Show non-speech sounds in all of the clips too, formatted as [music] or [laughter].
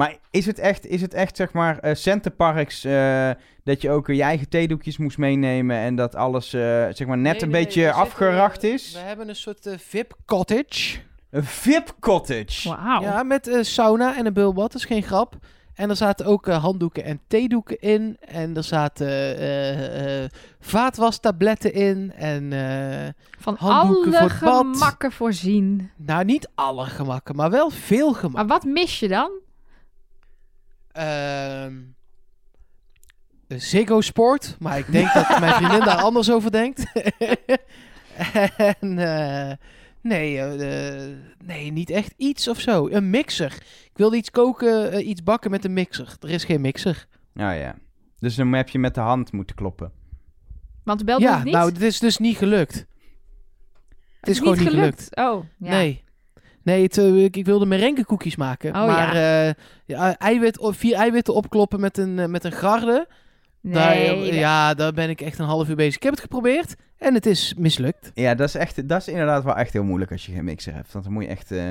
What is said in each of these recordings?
Maar is het echt, is het echt zeg maar, eh centerparks, eh, dat je ook je eigen theedoekjes moest meenemen en dat alles, eh, zeg maar, net Nee, een nee, beetje afgeracht is? We hebben een soort VIP-cottage. Een VIP-cottage. Wauw. Ja, met sauna en een bulbad, dat is geen grap. En er zaten ook handdoeken en theedoeken in. En er zaten eh, eh, vaatwastabletten in. En eh, Van handdoeken alle voor het bad. gemakken voorzien. nou, niet alle gemakken, maar wel veel Maar gemakken. wat mis je dan? Ehm Ziggo Sport, maar ik denk dat mijn vriendin daar anders over denkt. [laughs] en eh, nee, eh, eh, nee, niet echt iets of zo. Een mixer. Ik wilde iets koken, iets bakken met een mixer. Er is geen mixer. Nou ja. Dus dan heb je met de hand moeten kloppen. Want belde ja, het niet? nou, het is dus niet gelukt. Het is, gewoon niet gelukt. Oh, ja. Nee. Nee, het, eh, ik, ik wilde merengekoekjes maken. Oh, maar eh, ja, eiwit, vier eiwitten opkloppen met een, eh, met een garde. Daar, Nee, dat- ja, daar ben ik echt een half uur bezig. Ik heb het geprobeerd en het is mislukt. Ja, dat is, echt, dat is inderdaad wel echt heel moeilijk als je geen mixer hebt. Want dan moet je echt eh,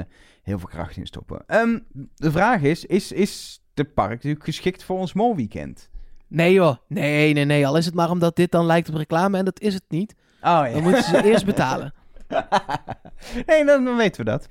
heel veel kracht in stoppen. Ehm, de vraag is, is, is de park natuurlijk geschikt voor ons molweekend? Nee joh, nee, nee, nee. Al is het maar omdat dit dan lijkt op reclame en dat is het niet. Oh ja. Dan moeten ze eerst [laughs] betalen. [laughs] nee, dan, dan weten we dat.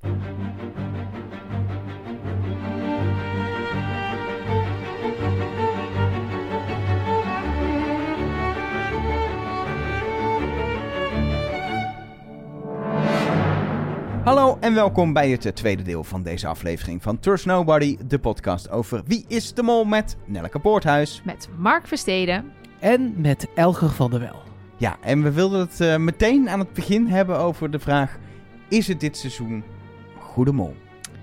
Hallo en welkom bij het tweede deel van deze aflevering van Trust Nobody, de podcast over Wie is de Mol met Nelleke Poorthuis. Met Mark Versteden. En met Elger van der Wel. Ja, en we wilden het eh, meteen aan het begin hebben over de vraag, is het dit seizoen Goede Mol?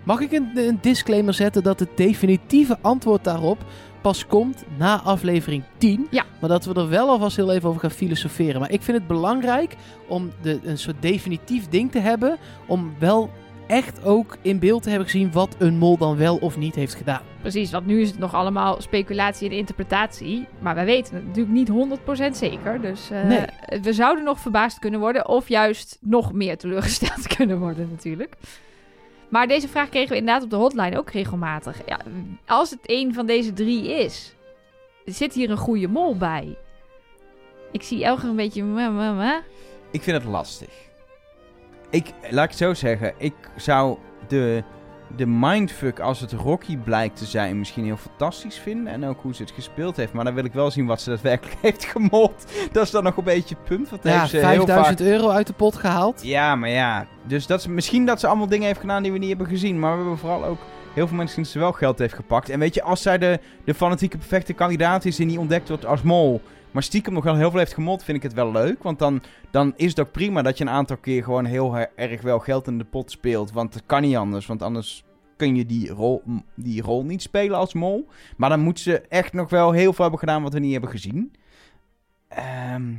Mag ik een, een disclaimer zetten dat het definitieve antwoord daarop pas komt na aflevering 10? Ja. Maar dat we er wel alvast heel even over gaan filosoferen. Maar ik vind het belangrijk om de, een soort definitief ding te hebben. Om wel echt ook in beeld te hebben gezien wat een mol dan wel of niet heeft gedaan. Precies, want nu is het nog allemaal speculatie en interpretatie. Maar wij weten het natuurlijk niet 100% zeker. Dus eh, Nee. we zouden nog verbaasd kunnen worden. Of juist nog meer teleurgesteld [laughs] kunnen worden natuurlijk. Maar deze vraag kregen we inderdaad op de hotline ook regelmatig. Ja, als het een van deze drie is, zit hier een goede mol bij? Ik zie Elger een beetje... Ik vind het lastig. Ik, laat ik het zo zeggen, ik zou de, de mindfuck als het Rocky blijkt te zijn misschien heel fantastisch vinden. En ook hoe ze het gespeeld heeft. Maar dan wil ik wel zien wat ze daadwerkelijk [laughs] heeft gemold. Dat is dan nog een beetje het punt. Want Ja, heeft ze heel 5000 vaak... euro uit de pot gehaald. Ja, maar ja. Dus dat is, misschien dat ze allemaal dingen heeft gedaan die we niet hebben gezien. Maar we hebben vooral ook heel veel mensen die ze wel geld heeft gepakt. En weet je, als zij de, de fanatieke perfecte kandidaat is en die ontdekt wordt als mol... maar stiekem nog wel heel veel heeft gemod, vind ik het wel leuk. Want dan, dan is het ook prima dat je een aantal keer gewoon heel erg wel geld in de pot speelt. Want het kan niet anders, want anders kun je die rol, die rol niet spelen als mol. Maar dan moet ze echt nog wel heel veel hebben gedaan wat we niet hebben gezien. Ehm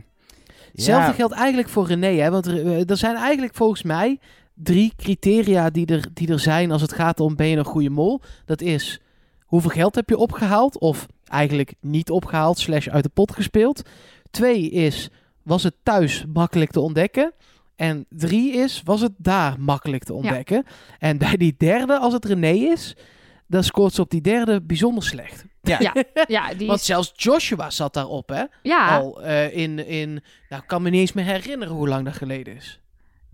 Hetzelfde ja. geldt eigenlijk voor René. Hè? Want er, eh, er zijn eigenlijk volgens mij drie criteria die er, die er zijn als het gaat om ben je een goede mol. Dat is hoeveel geld heb je opgehaald of eigenlijk niet opgehaald slash uit de pot gespeeld. Twee is was het thuis makkelijk te ontdekken. En drie is was het daar makkelijk te ontdekken. En bij die derde, als het René is, dan scoort ze op die derde bijzonder slecht. Ja. [laughs] Ja, ja, die Want zelfs Joshua zat daarop, hè? ja, Al eh, in, in, nou, ik kan me niet eens meer herinneren hoe lang dat geleden is.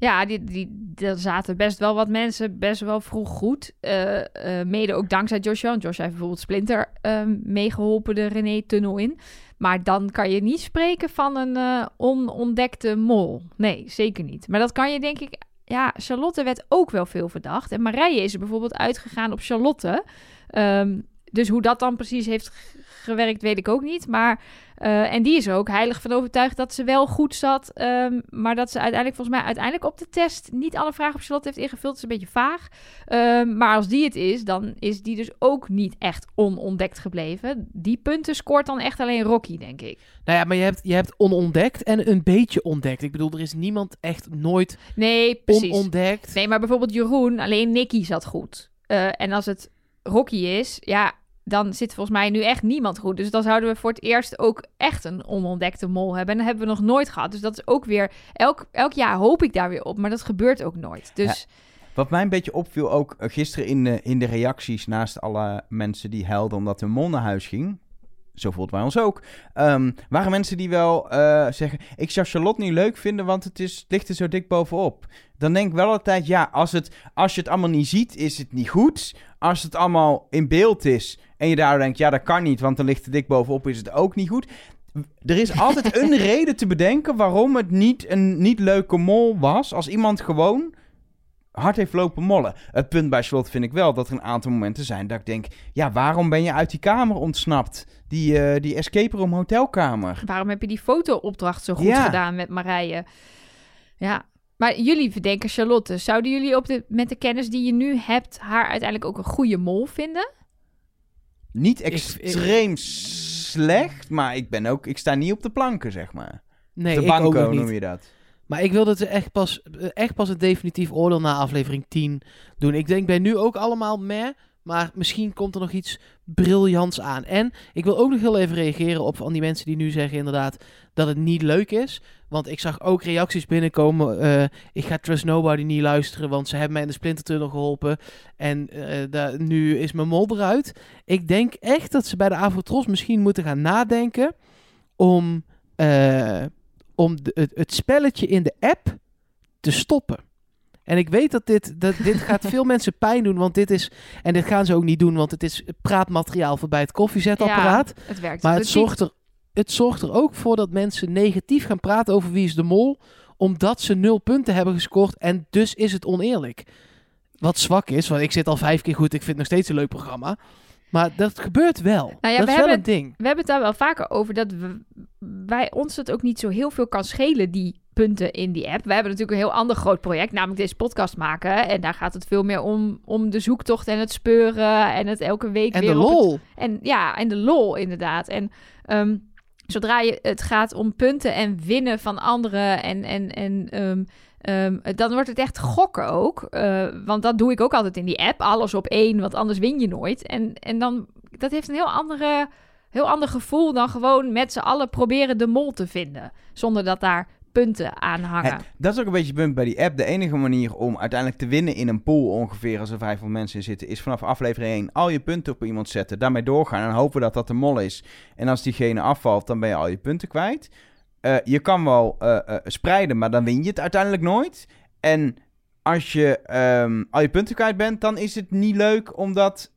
Ja, die, die, er zaten best wel wat mensen best wel vroeg goed. Eh, eh, mede ook dankzij Joshua. Want Joshua heeft bijvoorbeeld Splinter ehm, meegeholpen de René-tunnel in. Maar dan kan je niet spreken van een eh, onontdekte mol. Nee, zeker niet. Maar dat kan je denk ik... Ja, Charlotte werd ook wel veel verdacht. En Marije is er bijvoorbeeld uitgegaan op Charlotte. Ehm, dus hoe dat dan precies heeft gewerkt, weet ik ook niet. Maar, eh, en die is ook heilig van overtuigd dat ze wel goed zat. ehm, maar dat ze uiteindelijk, volgens mij, uiteindelijk op de test niet alle vragen op Charlotte heeft ingevuld. Dat is een beetje vaag. Ehm, maar als die het is, dan is die dus ook niet echt onontdekt gebleven. Die punten scoort dan echt alleen Rocky, denk ik. Nou ja, maar je hebt, je hebt onontdekt en een beetje ontdekt. Ik bedoel, er is niemand echt nooit Nee, precies. onontdekt. Nee, maar bijvoorbeeld Jeroen, alleen Nicky zat goed. Eh, en als het Rocky is, ja, dan zit volgens mij nu echt niemand goed. Dus dan zouden we voor het eerst ook echt een onontdekte mol hebben. En dat hebben we nog nooit gehad. Dus dat is ook weer... Elk, elk jaar hoop ik daar weer op, maar dat gebeurt ook nooit. Dus Wat mij een beetje opviel ook eh, gisteren in de, in de reacties... naast alle mensen die helden omdat hun mol naar huis ging... Zo voelt wij ons ook. ehm, waren mensen die wel eh, zeggen... Ik zou Charlotte niet leuk vinden, want het, is, het ligt er zo dik bovenop. Dan denk ik wel altijd... Ja, als, het, als je het allemaal niet ziet, is het niet goed. Als het allemaal in beeld is... en je daar denkt... Ja, dat kan niet, want dan ligt het dik bovenop... is het ook niet goed. Er is altijd [laughs] een reden te bedenken... waarom het niet een niet leuke mol was... als iemand gewoon hard heeft lopen mollen. Het punt bij Charlotte vind ik wel dat er een aantal momenten zijn dat ik denk... ja, waarom ben je uit die kamer ontsnapt? Die, eh, die escape room hotelkamer. Waarom heb je die foto-opdracht zo goed Ja. gedaan met Marije? Ja, maar jullie verdenken Charlotte. Zouden jullie op de, met de kennis die je nu hebt... haar uiteindelijk ook een goede mol vinden? Niet ik- extreem slecht, maar ik ben ook... Ik sta niet op de planken, zeg maar. Nee, de ik ook noem je dat. Maar ik wil dat we echt pas, echt pas een definitief oordeel na aflevering 10 doen. Ik denk bij nu ook allemaal meh, maar misschien komt er nog iets briljants aan. En ik wil ook nog heel even reageren op van die mensen die nu zeggen inderdaad dat het niet leuk is. Want ik zag ook reacties binnenkomen. eh, ik ga Trust Nobody niet luisteren, want ze hebben mij in de Splintertunnel geholpen. En eh, nu is mijn mol eruit. Ik denk echt dat ze bij de Avotros misschien moeten gaan nadenken om... eh, om het spelletje in de app te stoppen. En ik weet dat dit, dat dit [laughs] gaat veel mensen pijn doen, want dit is... En dit gaan ze ook niet doen, want het is praatmateriaal voor bij het koffiezetapparaat. Het werkt. maar het niet. zorgt, er, het zorgt er ook voor dat mensen negatief gaan praten over wie is de mol, omdat ze nul punten hebben gescoord en dus is het oneerlijk. Wat zwak is, want ik zit al vijf keer goed, ik vind het nog steeds een leuk programma. Maar dat gebeurt wel. Nou ja, dat we is wel een ding. We hebben het daar wel vaker over dat we, wij ons het ook niet zo heel veel kan schelen, die punten in die app. We hebben natuurlijk een heel ander groot project, namelijk deze podcast maken. En daar gaat het veel meer om, om de zoektocht en het speuren en het elke week En weer de het- lol. en ja, en de lol inderdaad. En ehm, zodra je, het gaat om punten en winnen van anderen en, en, en ehm, ehm, dan wordt het echt gokken ook. Eh, want dat doe ik ook altijd in die app. Alles op één, want anders win je nooit. En, en dan, dat heeft een heel, andere, heel ander gevoel dan gewoon met z'n allen proberen de mol te vinden. Zonder dat daar punten aan hangen. En dat is ook een beetje het punt bij die app. De enige manier om uiteindelijk te winnen in een pool ongeveer als er 500 mensen in zitten, is vanaf aflevering 1 al je punten op iemand zetten, daarmee doorgaan en hopen dat dat de mol is. En als diegene afvalt, dan ben je al je punten kwijt. Eh, je kan wel eh, eh, spreiden, maar dan win je het uiteindelijk nooit. En als je ehm, al je punten kwijt bent, dan is het niet leuk omdat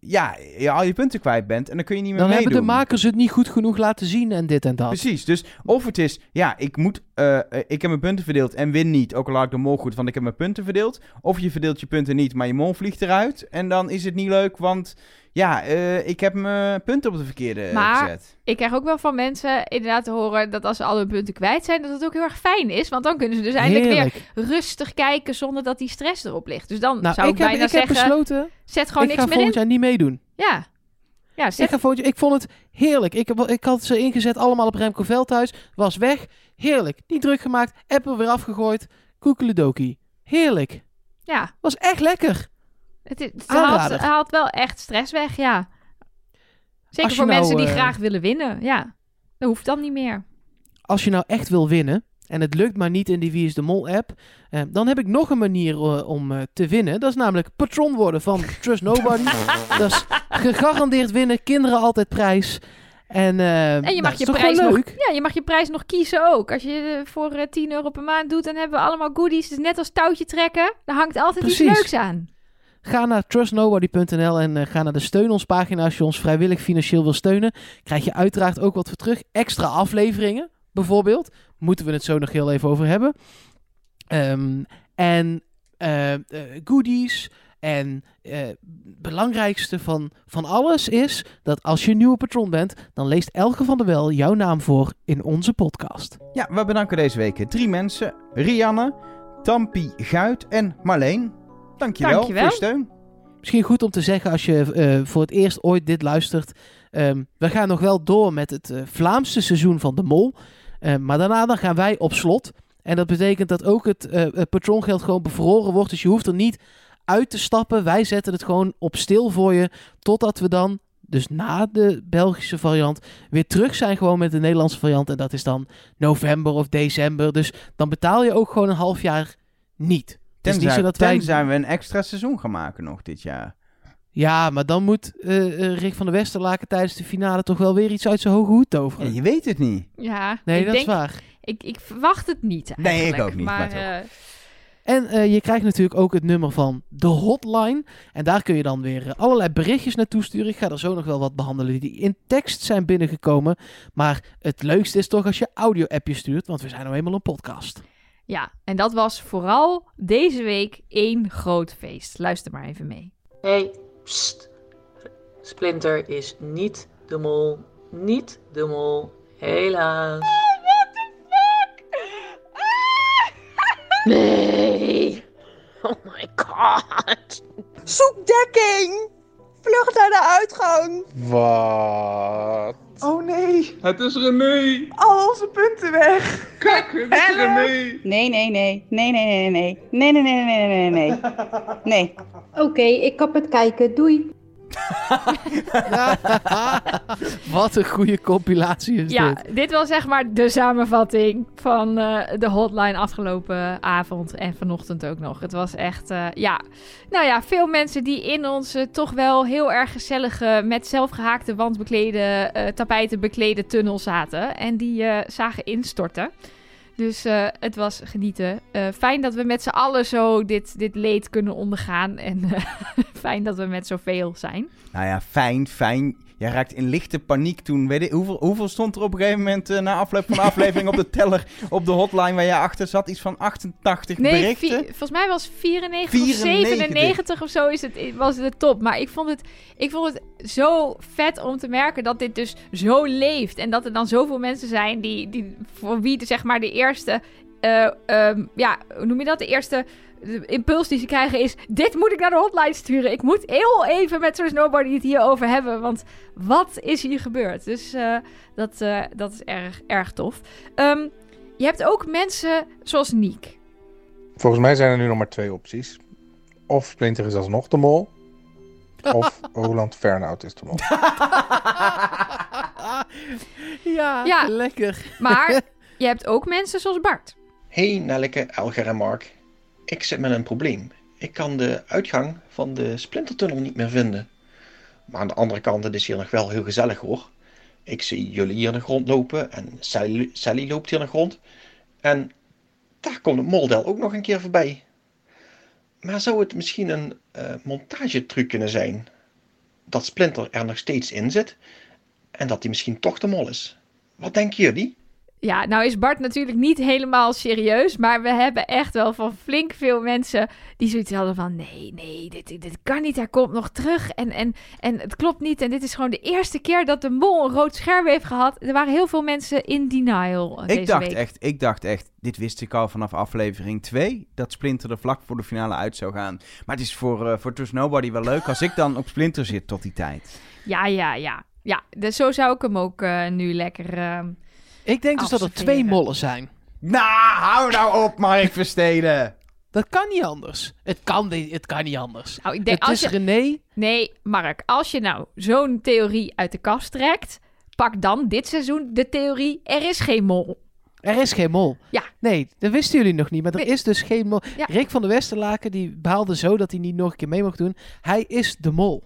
ja, je al je punten kwijt bent en dan kun je niet meer Dan meedoen. hebben de makers het niet goed genoeg laten zien en dit en dat. Precies, dus of het is, ja, ik moet, ik heb mijn punten verdeeld en win niet, ook al had ik de mol goed, want ik heb mijn punten verdeeld. Of je verdeelt je punten niet, maar je mol vliegt eruit en dan is het niet leuk, want ja, eh, ik heb mijn punten op de verkeerde Maar- gezet. Ik krijg ook wel van mensen inderdaad te horen dat als ze al hun punten kwijt zijn, dat het ook heel erg fijn is. Want dan kunnen ze dus eindelijk Heerlijk. weer rustig kijken zonder dat die stress erop ligt. Dus dan Nou, zou ik, ik, heb, bijna ik heb zeggen, besloten, zet gewoon ik niks ga meer in. volgend jaar niet meedoen. Ja. Ja, Ik, zet ga jaar- ik vond het heerlijk. Ik, heb, ik had ze ingezet allemaal op Remco Veldhuis. Was weg. Heerlijk. Niet druk gemaakt. Apple weer afgegooid. Koekeledokie. Heerlijk. ja. Was echt lekker. Het, is- het haalt, wel echt stress weg, ja. Zeker voor nou, mensen die eh, graag willen winnen, ja. Dat hoeft dan niet meer. Als je nou echt wil winnen. En het lukt maar niet in die Wie is de Mol app. eh, dan heb ik nog een manier eh, om te winnen. Dat is namelijk patron worden van [laughs] Trust Nobody. dat is gegarandeerd winnen. Kinderen altijd prijs. En, En je nou, mag je prijs nog, ja, je mag je prijs nog kiezen ook. Als je voor eh, 10 euro per maand doet, dan hebben we allemaal goodies. Dus net als touwtje trekken, daar hangt altijd iets leuks aan. Ga naar trustnobody.nl en eh, ga naar de steun ons pagina als je ons vrijwillig financieel wil steunen. Krijg je uiteraard ook wat voor terug. Extra afleveringen, bijvoorbeeld. Moeten we het zo nog heel even over hebben. Ehm, en eh, eh, goodies. En eh belangrijkste van, van alles is dat als je een nieuwe patron bent, dan leest Elke van der Wel jouw naam voor in onze podcast. Ja, we bedanken deze week drie mensen. Rianne, Tampi Guit en Marleen. Dankjewel, Dankjewel. voor je steun. Misschien goed om te zeggen als je eh, voor het eerst ooit dit luistert. ehm, we gaan nog wel door met het eh, Vlaamse seizoen van de Mol. Ehm, maar daarna dan gaan wij op slot. En dat betekent dat ook het eh, het patrongeld gewoon bevroren wordt. Dus je hoeft er niet uit te stappen. Wij zetten het gewoon op stil voor je. Totdat we dan, dus na de Belgische variant, weer terug zijn gewoon met de Nederlandse variant. En dat is dan november of december. Dus dan betaal je ook gewoon een half jaar niet Tenzij, zo dat wij... tenzij we een extra seizoen gaan maken nog dit jaar. Ja, maar dan moet eh, eh, Rick van der Westerlaken tijdens de finale toch wel weer iets uit zijn hoge hoed toveren. Ja, je weet het niet. Ja, nee, ik dat denk, is waar. Ik, ik verwacht het niet Nee, ik eigenlijk, ook niet, Maar, eh, En eh, je krijgt natuurlijk ook het nummer van de hotline. En daar kun je dan weer allerlei berichtjes naartoe sturen. Ik ga er zo nog wel wat behandelen die in tekst zijn binnengekomen. Maar het leukste is toch als je audio-appjes stuurt, want we zijn nou eenmaal een podcast. Ja, en dat was vooral deze week één groot feest. Luister maar even mee. Hey, pst. Splinter is niet de mol. Niet de mol. Helaas. [laughs] Nee. Oh my god. Zoek dekking! Vlucht naar de uitgang! Wat? Oh nee, Het is René! al onze punten weg! Kijk, het is! René! Nee, nee, nee. Nee, nee, nee, nee. Nee, nee, nee, nee, nee, nee, nee. Nee. [laughs] Oké, ik kap het kijken. Doei. [laughs] wat een goede compilatie is Ja, dit. dit was zeg maar de samenvatting van eh, de hotline afgelopen avond en vanochtend ook nog. Het was echt, eh, ja, nou ja, veel mensen die in onze toch wel heel erg gezellige, met zelfgehaakte wandbeklede, eh, tapijten beklede tunnel zaten. En die eh, zagen instorten. Dus eh, het was genieten. Eh, fijn dat we met z'n allen zo dit, dit leed kunnen ondergaan. En eh, [laughs] fijn dat we met zoveel zijn. Nou ja, fijn, fijn. Jij raakt in lichte paniek toen. Weet ik, hoeveel, hoeveel stond er op een gegeven moment eh, na afloop van de aflevering op de teller op de hotline waar jij achter zat? Iets van 88 Nee, berichten? vi- volgens mij was 94, 94. of 97 of zo is het, was de top. Maar ik vond, het, ik vond het zo vet om te merken dat dit dus zo leeft. En dat er dan zoveel mensen zijn die, die voor wie de, zeg maar de eerste... eh, ehm, ja, hoe noem je dat? De eerste de impuls die ze krijgen is... Dit moet ik naar de hotline sturen. Ik moet heel even met zo'n snowboarder het hierover hebben. Want wat is hier gebeurd? Dus eh, dat, eh, dat is erg, erg tof. Ehm, je hebt ook mensen zoals Niek. Volgens mij zijn er nu nog maar twee opties. Of Splinter is alsnog de mol. Of [laughs] Roland Fernhout is de mol. [laughs] ja, Ja. lekker. Maar [laughs] je hebt ook mensen zoals Bart. Hey Nelleke, Elger en Mark. Ik zit met een probleem. Ik kan de uitgang van de splintertunnel niet meer vinden. Maar aan de andere kant, het is hier nog wel heel gezellig hoor. Ik zie jullie hier nog rondlopen en Sally, Sally loopt hier nog rond. En daar komt het moldel ook nog een keer voorbij. Maar zou het misschien een eh montagetruc kunnen zijn? Dat Splinter er nog steeds in zit en dat hij misschien toch de mol is. Wat denken jullie? Ja, nou is Bart natuurlijk niet helemaal serieus. Maar we hebben echt wel van flink veel mensen die zoiets hadden van... Nee, nee, dit, dit kan niet. Hij komt nog terug. En, en, en het klopt niet. En dit is gewoon de eerste keer dat de mol een rood scherm heeft gehad. Er waren heel veel mensen in denial eh, deze Ik dacht week. echt, ik dacht echt, dit wist ik al vanaf aflevering 2, dat Splinter er vlak voor de finale uit zou gaan. Maar het is voor, eh voor Trust Nobody wel leuk als ik dan op Splinter zit tot die tijd. Ja, ja, ja. Ja, dus zo zou ik hem ook eh, nu lekker... eh, Ik denk dus dat er twee mollen zijn. Nou, hou nou op, Mark Versteden. Dat kan niet anders. Het kan, niet- het kan niet anders. nou, ik denk, het als is je, René. Nee, Mark, als je nou zo'n theorie uit de kast trekt, pak dan dit seizoen de theorie: er is geen mol. Er is geen mol. Ja. Nee, dat wisten jullie nog niet. Maar er Nee. is dus geen mol. Ja. Rick van der Westerlaken die behaalde zo dat hij niet nog een keer mee mocht doen. Hij is de mol.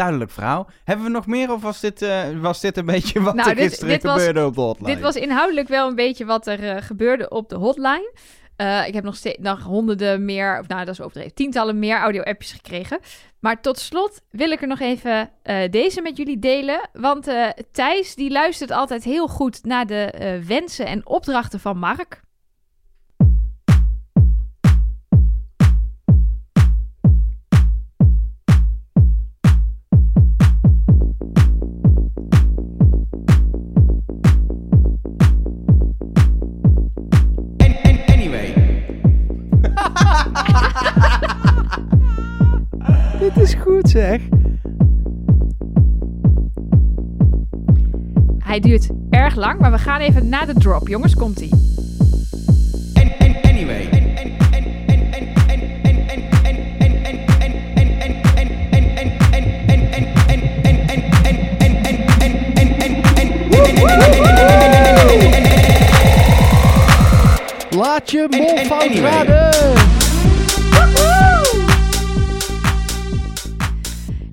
Duidelijk verhaal. Hebben we nog meer of was dit, eh, was dit een beetje wat Nou, er dit- gisteren dit was- gebeurde op de hotline? Dit was inhoudelijk wel een beetje wat er eh, gebeurde op de hotline. Eh, ik heb nog steeds nog honderden meer, of nou dat is overdreven, tientallen meer audio-appjes gekregen. Maar tot slot wil ik er nog even deze met jullie delen. Want eh, Thijs die luistert altijd heel goed naar de wensen en opdrachten van Mark. Dit is goed zeg. Hij duurt erg lang, maar we gaan even na de drop. Jongens, komt-ie. An- an- anyway. An- an- an- an- an-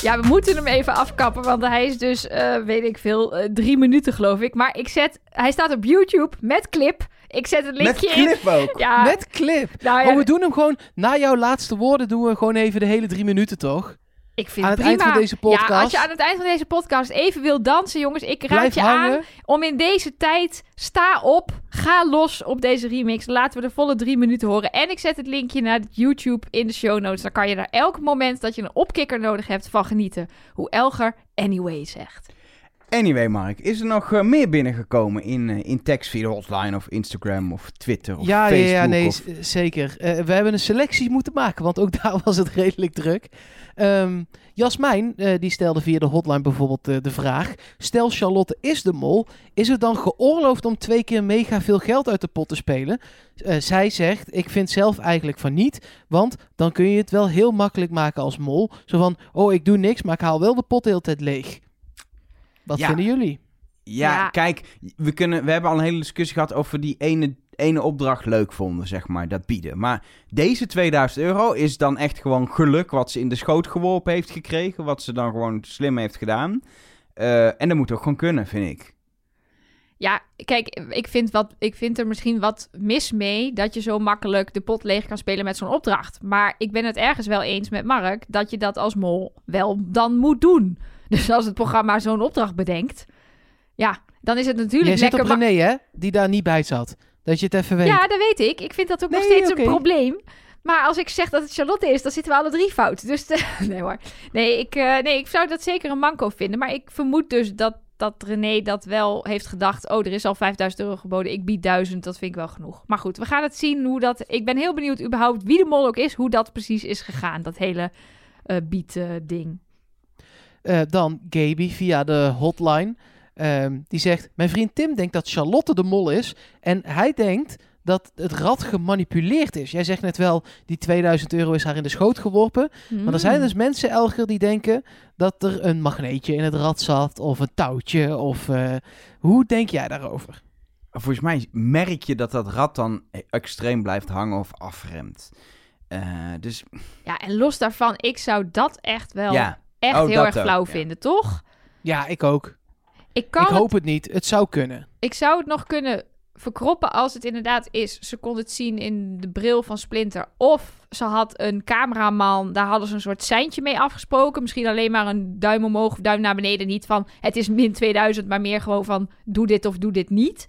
Ja, we moeten hem even afkappen, want hij is dus, eh, weet ik veel, eh, drie minuten geloof ik. Maar ik zet, hij staat op YouTube met clip. Ik zet het Met linkje in. clip ook. Ja, Met clip. nou ja, Oh, we doen hem gewoon, na jouw laatste woorden doen we gewoon even de hele drie minuten, toch? Ik vind aan het prima. eind van deze podcast- Ja, als je aan het eind van deze podcast even wil dansen, jongens, ik raad je aan om in deze tijd, sta op, ga los op deze remix. Laten we de volle drie minuten horen. En ik zet het linkje naar YouTube in de show notes. Dan kan je daar elk moment dat je een opkikker nodig hebt van genieten. Hoe Elger anyway zegt. Anyway, Mark, is er nog eh, meer binnengekomen in, eh, in tekst via de hotline of Instagram of Twitter of Ja, ja, Facebook? ja, nee, of- z- zeker. Eh, we hebben een selectie moeten maken, want ook [laughs] daar was het redelijk druk. Ehm, Jasmijn, die stelde via de hotline bijvoorbeeld de vraag... Stel Charlotte is de mol, is het dan geoorloofd om twee keer mega veel geld uit de pot te spelen? Zij zegt, ik vind zelf eigenlijk van niet, want dan kun je het wel heel makkelijk maken als mol. Zo van, oh ik doe niks, maar ik haal wel de pot de hele tijd leeg. Wat Ja. vinden jullie? Ja, Ja. kijk, we, kunnen, we hebben al een hele discussie gehad over die ene, ene opdracht leuk vonden, zeg maar, dat bieden. Maar deze 2000 euro is dan echt gewoon geluk wat ze in de schoot geworpen heeft gekregen, wat ze dan gewoon slim heeft gedaan. Eh, en dat moet ook gewoon kunnen, vind ik. Ja, kijk, ik vind, wat, ik vind er misschien wat mis mee dat je zo makkelijk de pot leeg kan spelen met zo'n opdracht. Maar ik ben het ergens wel eens met Mark dat je dat als mol wel dan moet doen. [laughs] Dus als het programma zo'n opdracht bedenkt, ja, dan is het natuurlijk Jij zit lekker. op ma- René, hè? Die daar niet bij zat. Dat je het even weet. ja, dat weet ik. Ik vind dat ook nog steeds een probleem. Maar als ik zeg dat het Charlotte is, dan zitten we alle drie fout. Dus de- [laughs] nee hoor. Nee ik, eh, nee, ik zou dat zeker een manco vinden. Maar ik vermoed dus dat, dat René dat wel heeft gedacht. Oh, er is al 5000 euro geboden. Ik bied 1000. Dat vind ik wel genoeg. Maar goed, we gaan het zien hoe dat... Ik ben heel benieuwd überhaupt wie de mol ook is. Hoe dat precies is gegaan. Dat hele eh bied-ding. Eh, dan Gaby via de hotline. Ehm, die zegt: Mijn vriend Tim denkt dat Charlotte de mol is. En hij denkt dat het rad gemanipuleerd is. Jij zegt net wel: die 2000 euro is haar in de schoot geworpen. Maar er zijn dus mensen, Elger, die denken dat er een magneetje in het rad zat. Of een touwtje. Of eh, hoe denk jij daarover? Volgens mij merk je dat dat rad dan extreem blijft hangen of afremt. Eh, dus Ja, en los daarvan, ik zou dat echt wel ja, echt Oh, heel dat erg ook, flauw ja. vinden, toch? Ja, ik ook. Ik kan ik hoop het niet. Het zou kunnen. Ik zou het nog kunnen verkroppen als het inderdaad is. Ze kon het zien in de bril van Splinter. Of ze had een cameraman. Daar hadden ze een soort seintje mee afgesproken. Misschien alleen maar een duim omhoog of duim naar beneden. Niet van het is min 2000, maar meer gewoon van doe dit of doe dit niet.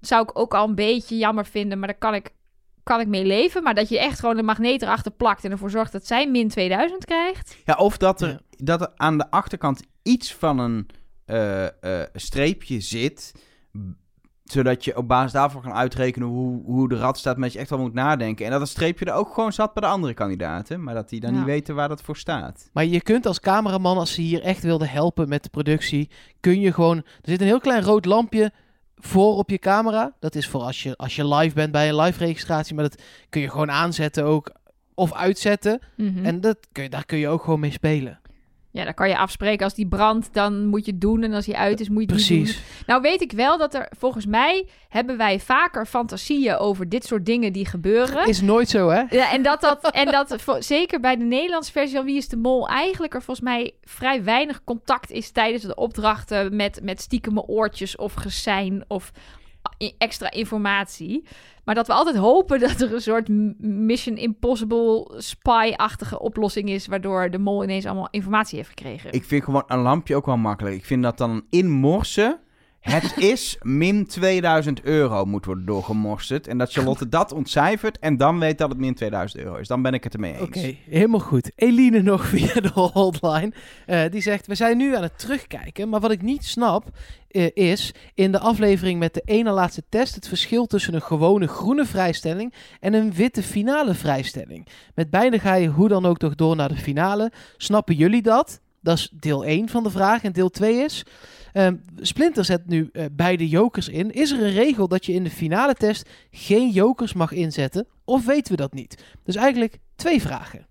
Zou ik ook al een beetje jammer vinden, maar daar kan ik, kan ik mee leven. Maar dat je echt gewoon een magneet erachter plakt en ervoor zorgt dat zij min 2000 krijgt. Ja, of dat er, Ja. dat er aan de achterkant iets van een eh, eh, streepje zit. Zodat je op basis daarvan kan uitrekenen hoe, hoe de rad staat. Maar dat je echt wel moet nadenken. En dat het streepje er ook gewoon zat bij de andere kandidaten. Maar dat die dan Ja. niet weten waar dat voor staat. Maar je kunt als cameraman, als ze hier echt wilden helpen met de productie, kun je gewoon... Er zit een heel klein rood lampje voor op je camera. Dat is voor als je, als je live bent bij een live registratie. Maar dat kun je gewoon aanzetten ook. Of uitzetten. Mhm. En dat kun je, daar kun je ook gewoon mee spelen. Ja, dan kan je afspreken als die brandt, dan moet je het doen. En als hij uit is, moet je het niet doen. Precies. Nou weet ik wel dat er, volgens mij, hebben wij vaker fantasieën over dit soort dingen die gebeuren. Is nooit zo, hè? Ja, en dat, dat, en dat zeker bij de Nederlandse versie van Wie is de Mol eigenlijk er volgens mij vrij weinig contact is tijdens de opdrachten met, met stiekeme oortjes of gesijn of extra informatie. Maar dat we altijd hopen dat er een soort Mission Impossible spy-achtige oplossing is, waardoor de mol ineens allemaal informatie heeft gekregen. Ik vind gewoon een lampje ook wel makkelijk. Ik vind dat dan inmorsen. Het is min 2000 euro moet worden doorgemorst. En dat Charlotte dat ontcijfert en dan weet dat het min 2000 euro is. Dan ben ik het ermee eens. Oké, helemaal goed. Eline nog [laughs] via de hotline. Eh, die zegt, we zijn nu aan het terugkijken. Maar wat ik niet snap eh, is, in de aflevering met de ene laatste test... het verschil tussen een gewone groene vrijstelling... en een witte finale vrijstelling. Met beide ga je hoe dan ook toch door naar de finale. Snappen jullie dat? Dat is deel 1 van de vraag. En deel 2 is... ehm, Splinter zet nu eh, beide jokers in. Is er een regel dat je in de finale test geen jokers mag inzetten? Of weten we dat niet? Dus eigenlijk twee vragen.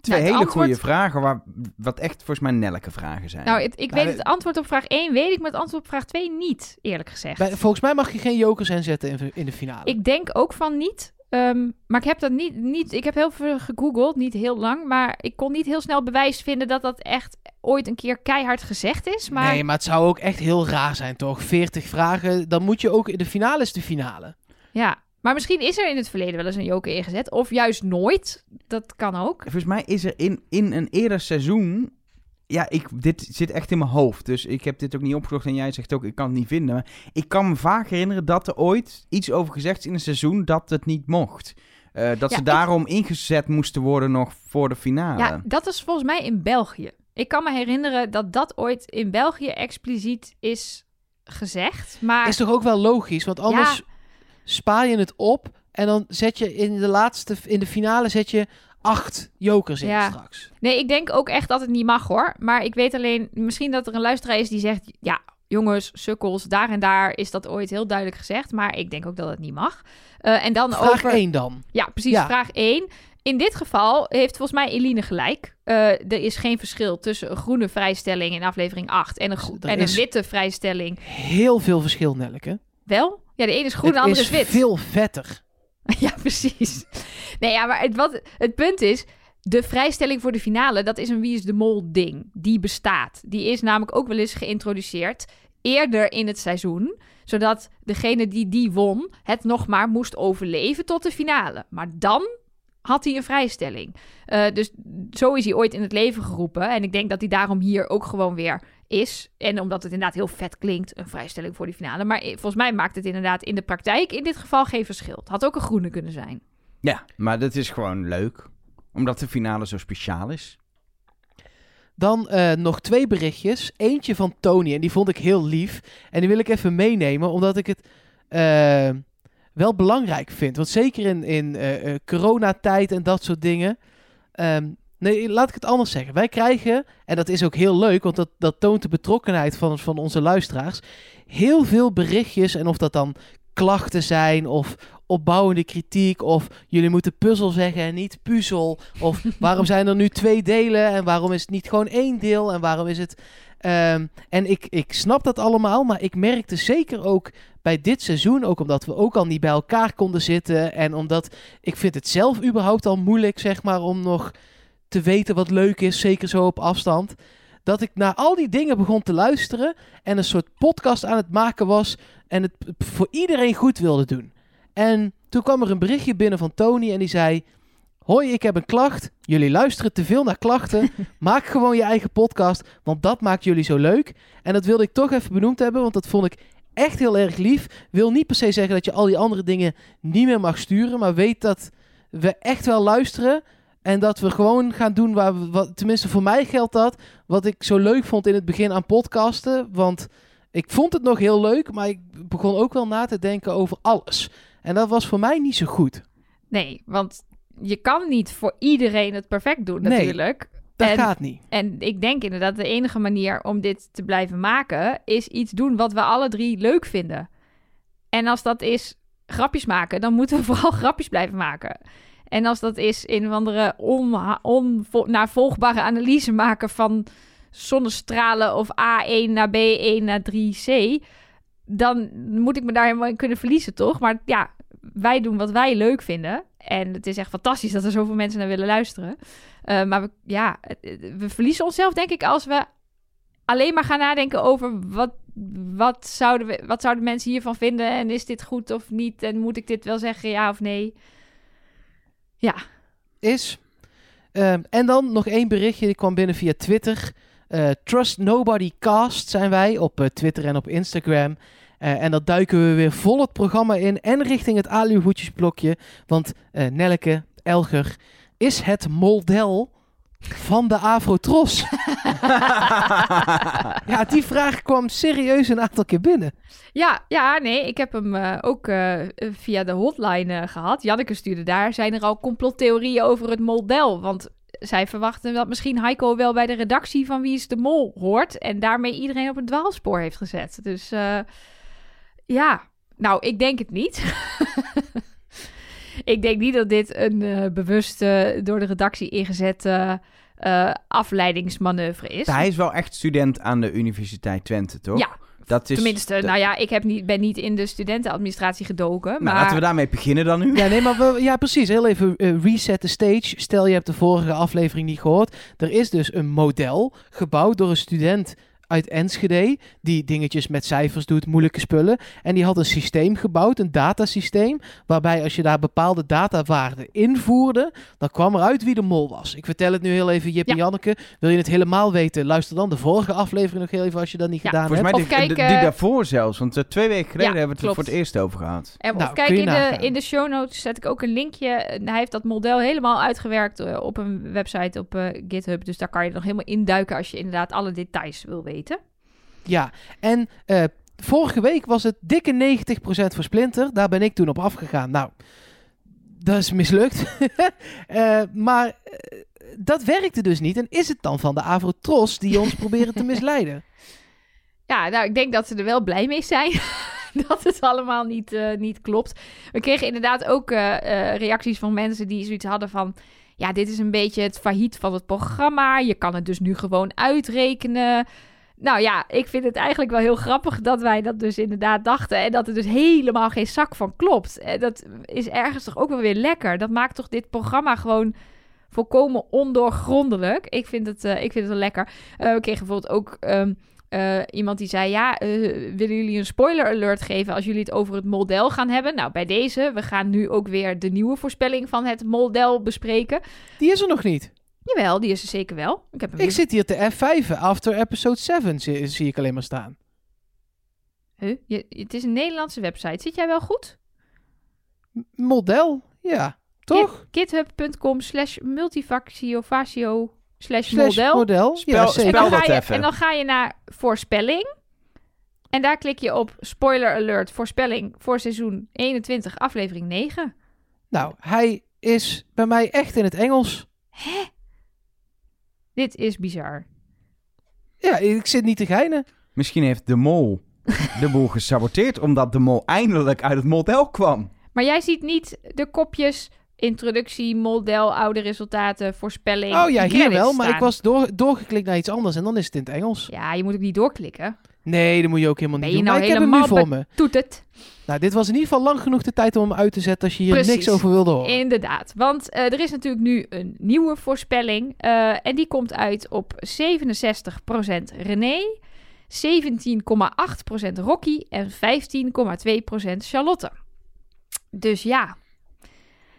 Twee het hele antwoord- goede vragen, waar, wat echt volgens mij Nelleke vragen zijn. Nou, het- ik Nou, weet het antwoord op vraag 1, weet ik, maar het antwoord op vraag 2 niet, eerlijk gezegd. Bij- volgens mij mag je geen jokers inzetten in, in de finale. Ik denk ook van niet. Ehm, maar ik heb dat niet, niet. Ik heb heel veel gegoogeld, niet heel lang. Maar ik kon niet heel snel bewijs vinden dat dat echt ooit een keer keihard gezegd is. Maar Nee, maar het zou ook echt heel raar zijn, toch? 40 vragen, dan moet je ook... De finale is de finale. ja. Maar misschien is er in het verleden wel eens een joker ingezet. Of juist nooit. Dat kan ook. Volgens mij is er in, in een eerder seizoen... Ja, ik, dit zit echt in mijn hoofd. Dus ik heb dit ook niet opgezocht. En jij zegt ook, ik kan het niet vinden. Maar ik kan me vaak herinneren dat er ooit iets over gezegd is in een seizoen dat het niet mocht. Eh, dat Ja, ze ik- daarom ingezet moesten worden nog voor de finale. Ja, dat is volgens mij in België. Ik kan me herinneren dat dat ooit in België expliciet is gezegd. Maar Is toch ook wel logisch, want anders Ja. spaar je het op... en dan zet je in de laatste... in de finale zet je acht jokers in Ja. straks. Nee, ik denk ook echt dat het niet mag hoor. Maar ik weet alleen, misschien dat er een luisteraar is die zegt: ja, jongens, sukkels, daar en daar is dat ooit heel duidelijk gezegd. Maar ik denk ook dat het niet mag. Eh, en dan Vraag over. 1 dan. Ja, precies. Ja. Vraag 1. In dit geval heeft volgens mij Eline gelijk. Eh, er is geen verschil tussen een groene vrijstelling in aflevering 8 en een, Er en een witte vrijstelling. Heel veel verschil, Nelleke. Wel? Ja, de ene is groen, de het andere is is wit. veel vetter. [laughs] Ja, precies. Nee, ja, maar het, wat, het punt is... De vrijstelling voor de finale, dat is een Wie is de Mol ding. Die bestaat. Die is namelijk ook wel eens geïntroduceerd eerder in het seizoen. Zodat degene die die won het nog maar moest overleven tot de finale. Maar dan had hij een vrijstelling. Eh, dus zo is hij ooit in het leven geroepen. En ik denk dat hij daarom hier ook gewoon weer is. En omdat het inderdaad heel vet klinkt, een vrijstelling voor die finale. Maar volgens mij maakt het inderdaad in de praktijk in dit geval geen verschil. Het had ook een groene kunnen zijn. Ja, maar dat is gewoon leuk. Omdat de finale zo speciaal is. Dan eh, nog twee berichtjes. Eentje van Tony en die vond ik heel lief. En die wil ik even meenemen, omdat ik het eh, wel belangrijk vind. Want zeker in, in eh, eh, coronatijd en dat soort dingen. ehm, nee, laat ik het anders zeggen. Wij krijgen, en dat is ook heel leuk, want dat, dat toont de betrokkenheid van, van onze luisteraars. Heel veel berichtjes, en of dat dan klachten zijn of opbouwende kritiek of jullie moeten puzzel zeggen en niet puzzel of [laughs] waarom zijn er nu twee delen en waarom is het niet gewoon één deel en waarom is het ehm, en ik, ik snap dat allemaal maar ik merkte zeker ook bij dit seizoen ook omdat we ook al niet bij elkaar konden zitten en omdat ik vind het zelf überhaupt al moeilijk zeg maar om nog te weten wat leuk is zeker zo op afstand dat ik naar al die dingen begon te luisteren en een soort podcast aan het maken was en het voor iedereen goed wilde doen. En toen kwam er een berichtje binnen van Tony en die zei: Hoi, ik heb een klacht. Jullie luisteren te veel naar klachten. [laughs] Maak gewoon je eigen podcast, want dat maakt jullie zo leuk. En dat wilde ik toch even benoemd hebben, want dat vond ik echt heel erg lief. Wil niet per se zeggen dat je al die andere dingen niet meer mag sturen, maar weet dat we echt wel luisteren. En dat we gewoon gaan doen waar we, wat, tenminste voor mij geldt dat, wat ik zo leuk vond in het begin aan podcasten. Want ik vond het nog heel leuk, maar ik begon ook wel na te denken over alles. En dat was voor mij niet zo goed. Nee, want je kan niet voor iedereen het perfect doen Nee, natuurlijk. Dat En- gaat niet. En ik denk inderdaad de enige manier om dit te blijven maken is iets doen wat we alle drie leuk vinden. En als dat is grapjes maken, dan moeten we [laughs] vooral grapjes blijven maken. En als dat is een andere onnavolgbare analyse maken van zonnestralen of A1 naar B1 naar 3C, dan moet ik me daar helemaal in kunnen verliezen, toch? Maar ja, wij doen wat wij leuk vinden. En het is echt fantastisch dat er zoveel mensen naar willen luisteren. Uh, maar we, ja, we verliezen onszelf, denk ik, als we alleen maar gaan nadenken over wat, wat, zouden we, wat zouden mensen hiervan vinden en is dit goed of niet en moet ik dit wel zeggen, ja of nee? Ja. Is. Um, en dan nog één berichtje, die kwam binnen via Twitter. Uh, Trust Nobody Cast zijn wij op uh, Twitter en op Instagram. Uh, en dat duiken we weer vol het programma in en richting het aluhoedjesblokje. Want Nelke Elger is het model van de Afrotros. [laughs] ja, die vraag kwam serieus een aantal keer binnen. Ja, ja nee, ik heb hem uh, ook uh, via de hotline uh, gehad. Janneke stuurde daar. Zijn er al complottheorieën over het model? Want zij verwachten dat misschien Heiko wel bij de redactie van Wie is de Mol hoort. En daarmee iedereen op een dwaalspoor heeft gezet. Dus ja, nou, ik denk het niet. [laughs] ik denk niet dat dit een eh, bewust eh, door de redactie ingezette eh, afleidingsmanoeuvre is. Hij is wel echt student aan de Universiteit Twente, toch? Ja, Dat is, tenminste, nou ja, ik heb niet, ben niet in de studentenadministratie gedoken. Nou, maar laten we daarmee beginnen dan nu. Ja, nee, maar we- ja, precies. Heel even eh, reset de stage. Stel je hebt de vorige aflevering niet gehoord. Er is dus een model gebouwd door een student uit Enschede. Die dingetjes met cijfers doet, moeilijke spullen. En die had een systeem gebouwd, een datasysteem. Waarbij als je daar bepaalde datawaarden invoerde. dan kwam eruit wie de mol was. Ik vertel het nu heel even, Jip en Ja. Janneke. Wil je het helemaal weten? Luister dan de vorige aflevering nog heel even als je dat niet Ja, gedaan Volgens hebt. mij Of die, kijk, die eh, daarvoor zelfs. Want eh, twee weken geleden Ja, hebben we het er voor het eerst over gehad. En Nou, of kijk, in de, in de show notes zet ik ook een linkje. Hij heeft dat model helemaal uitgewerkt eh, op een website op eh, GitHub. Dus daar kan je nog helemaal induiken als je inderdaad alle details wil weten. Ja, en eh, vorige week was het dikke 90% voor Splinter. Daar ben ik toen op afgegaan. Nou, dat is mislukt. [laughs] Eh, maar eh, dat werkte dus niet. En is het dan van de Avrotros die ons [laughs] proberen te misleiden? Ja, nou, ik denk dat ze er wel blij mee zijn. [laughs] dat het allemaal niet, niet klopt. We kregen inderdaad ook reacties van mensen die zoiets hadden van... Ja, dit is een beetje het failliet van het programma. Je kan het dus nu gewoon uitrekenen. Nou ja, ik vind het eigenlijk wel heel grappig dat wij dat dus inderdaad dachten. En dat er dus helemaal geen zak van klopt. En dat is ergens toch ook wel weer lekker. Dat maakt toch dit programma gewoon volkomen ondoorgrondelijk. Ik vind het, eh, ik vind het wel lekker. Eh, we bijvoorbeeld ook ehm, eh, iemand die zei... Ja, eh, willen jullie een spoiler alert geven als jullie het over het model gaan hebben? Nou, bij deze. We gaan nu ook weer de nieuwe voorspelling van het model bespreken. Die is er nog niet. Jawel, die is er zeker wel. Ik heb hem Ik zit hier te F5. After episode 7 zie, zie ik alleen maar staan. Huh? Je, het is een Nederlandse website. Zit jij wel goed? M- Model? Ja, toch? Git- GitHub.com slash multivacciofatio slash Slash model. model? Spel- ja, En zeker. spel- dan, dat je, even. en dan ga je naar voorspelling. En daar klik je op spoiler alert voorspelling voor seizoen 21 aflevering 9. Nou, hij is bij mij echt in het Engels. Dit is bizar. Ja, ik zit niet te geinen. Misschien heeft de mol de boel [laughs] gesaboteerd... omdat de mol eindelijk uit het model kwam. Maar jij ziet niet de kopjes introductie, model, oude resultaten, voorspelling. Oh ja, hier wel. Maar staan. ik was door, doorgeklikt naar iets anders en dan is het in het Engels. Ja, je moet ook niet doorklikken. Nee, dat moet je ook helemaal niet je doen. nou maar ik heb hem nu voor me. Het. Nou, dit was in ieder geval lang genoeg de tijd om hem uit te zetten als je hier Precies. niks over wilde horen. Inderdaad, want eh, er is natuurlijk nu een nieuwe voorspelling. eh, en die komt uit op 67% René, 17,8% Rocky en 15,2% Charlotte. Dus ja,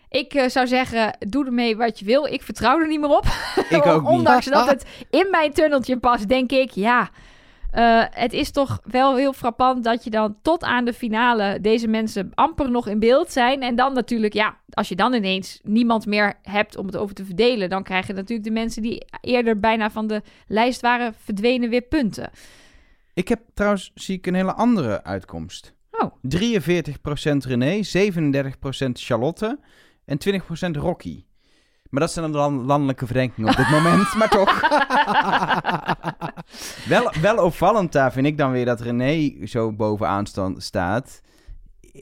ik eh, zou zeggen, doe ermee wat je wil. Ik vertrouw er niet meer op. Ik ook [laughs] niet. Ondanks dat het in mijn tunneltje past, denk ik, ja... eh, het is toch wel heel frappant dat je dan tot aan de finale deze mensen amper nog in beeld zijn. En dan natuurlijk, ja, als je dan ineens niemand meer hebt om het over te verdelen, dan krijgen natuurlijk de mensen die eerder bijna van de lijst waren verdwenen weer punten. Ik heb trouwens, zie ik een hele andere uitkomst. Oh. 43% René, 37% Charlotte en 20% Rocky. Maar dat zijn dan landelijke verdenkingen op dit moment, maar toch. [laughs] wel, wel opvallend daar vind ik dan weer dat René zo bovenaan sta- staat.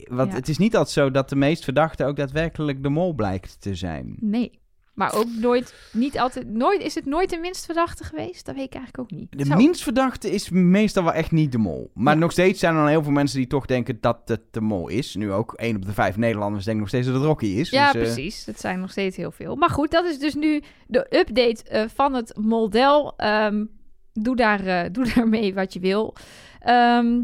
Want Ja. het is niet altijd zo dat de meest verdachte ook daadwerkelijk de mol blijkt te zijn. Nee. Maar ook nooit, niet altijd, nooit, is het nooit de minst verdachte geweest? Dat weet ik eigenlijk ook niet. De Zou- minst verdachte is meestal wel echt niet de mol. Maar Ja. nog steeds zijn er dan heel veel mensen die toch denken dat het de mol is. Nu ook één op de vijf Nederlanders denken nog steeds dat het Rocky is. Ja, dus, eh, precies. Dat zijn nog steeds heel veel. Maar goed, dat is dus nu de update eh, van het model. Ehm, doe, daar, eh, doe [laughs] daarmee wat je wil. Ehm,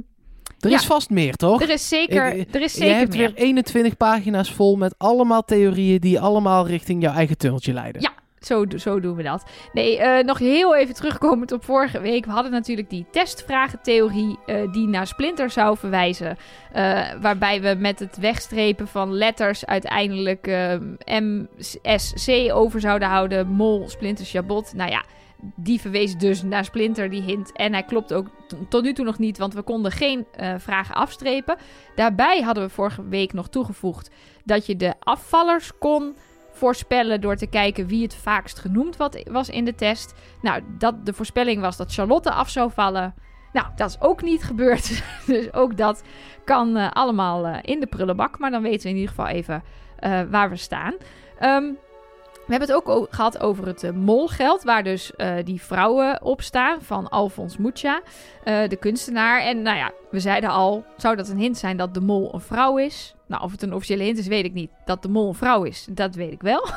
er ja. is vast meer, toch? er is zeker, Ik- er is zeker hebt meer. weer 21 pagina's vol met allemaal theorieën die allemaal richting jouw eigen tunneltje leiden. Ja. Zo, zo doen we dat. Nee, eh, nog heel even terugkomend op vorige week. We hadden natuurlijk die testvragentheorie eh, die naar Splinter zou verwijzen. Eh, waarbij we met het wegstrepen van letters uiteindelijk eh, MSC over zouden houden. Mol, Splinter, Chabot. Nou ja, die verwees dus naar Splinter, die hint. En hij klopt ook tot nu toe nog niet, want we konden geen eh, vragen afstrepen. Daarbij hadden we vorige week nog toegevoegd dat je de afvallers kon voorspellen door te kijken wie het vaakst genoemd was in de test. Nou, dat, de voorspelling was dat Charlotte af zou vallen. Nou, dat is ook niet gebeurd. [laughs] dus ook dat kan eh, allemaal eh, in de prullenbak. Maar dan weten we in ieder geval even waar we staan. Ehm, we hebben het ook gehad over het eh, molgeld, waar dus eh, die vrouwen op staan van Alfons Mucha, eh, de kunstenaar. En nou ja, we zeiden al, zou dat een hint zijn dat de mol een vrouw is? Nou, of het een officiële hint is, weet ik niet. Dat de mol een vrouw is, dat weet ik wel.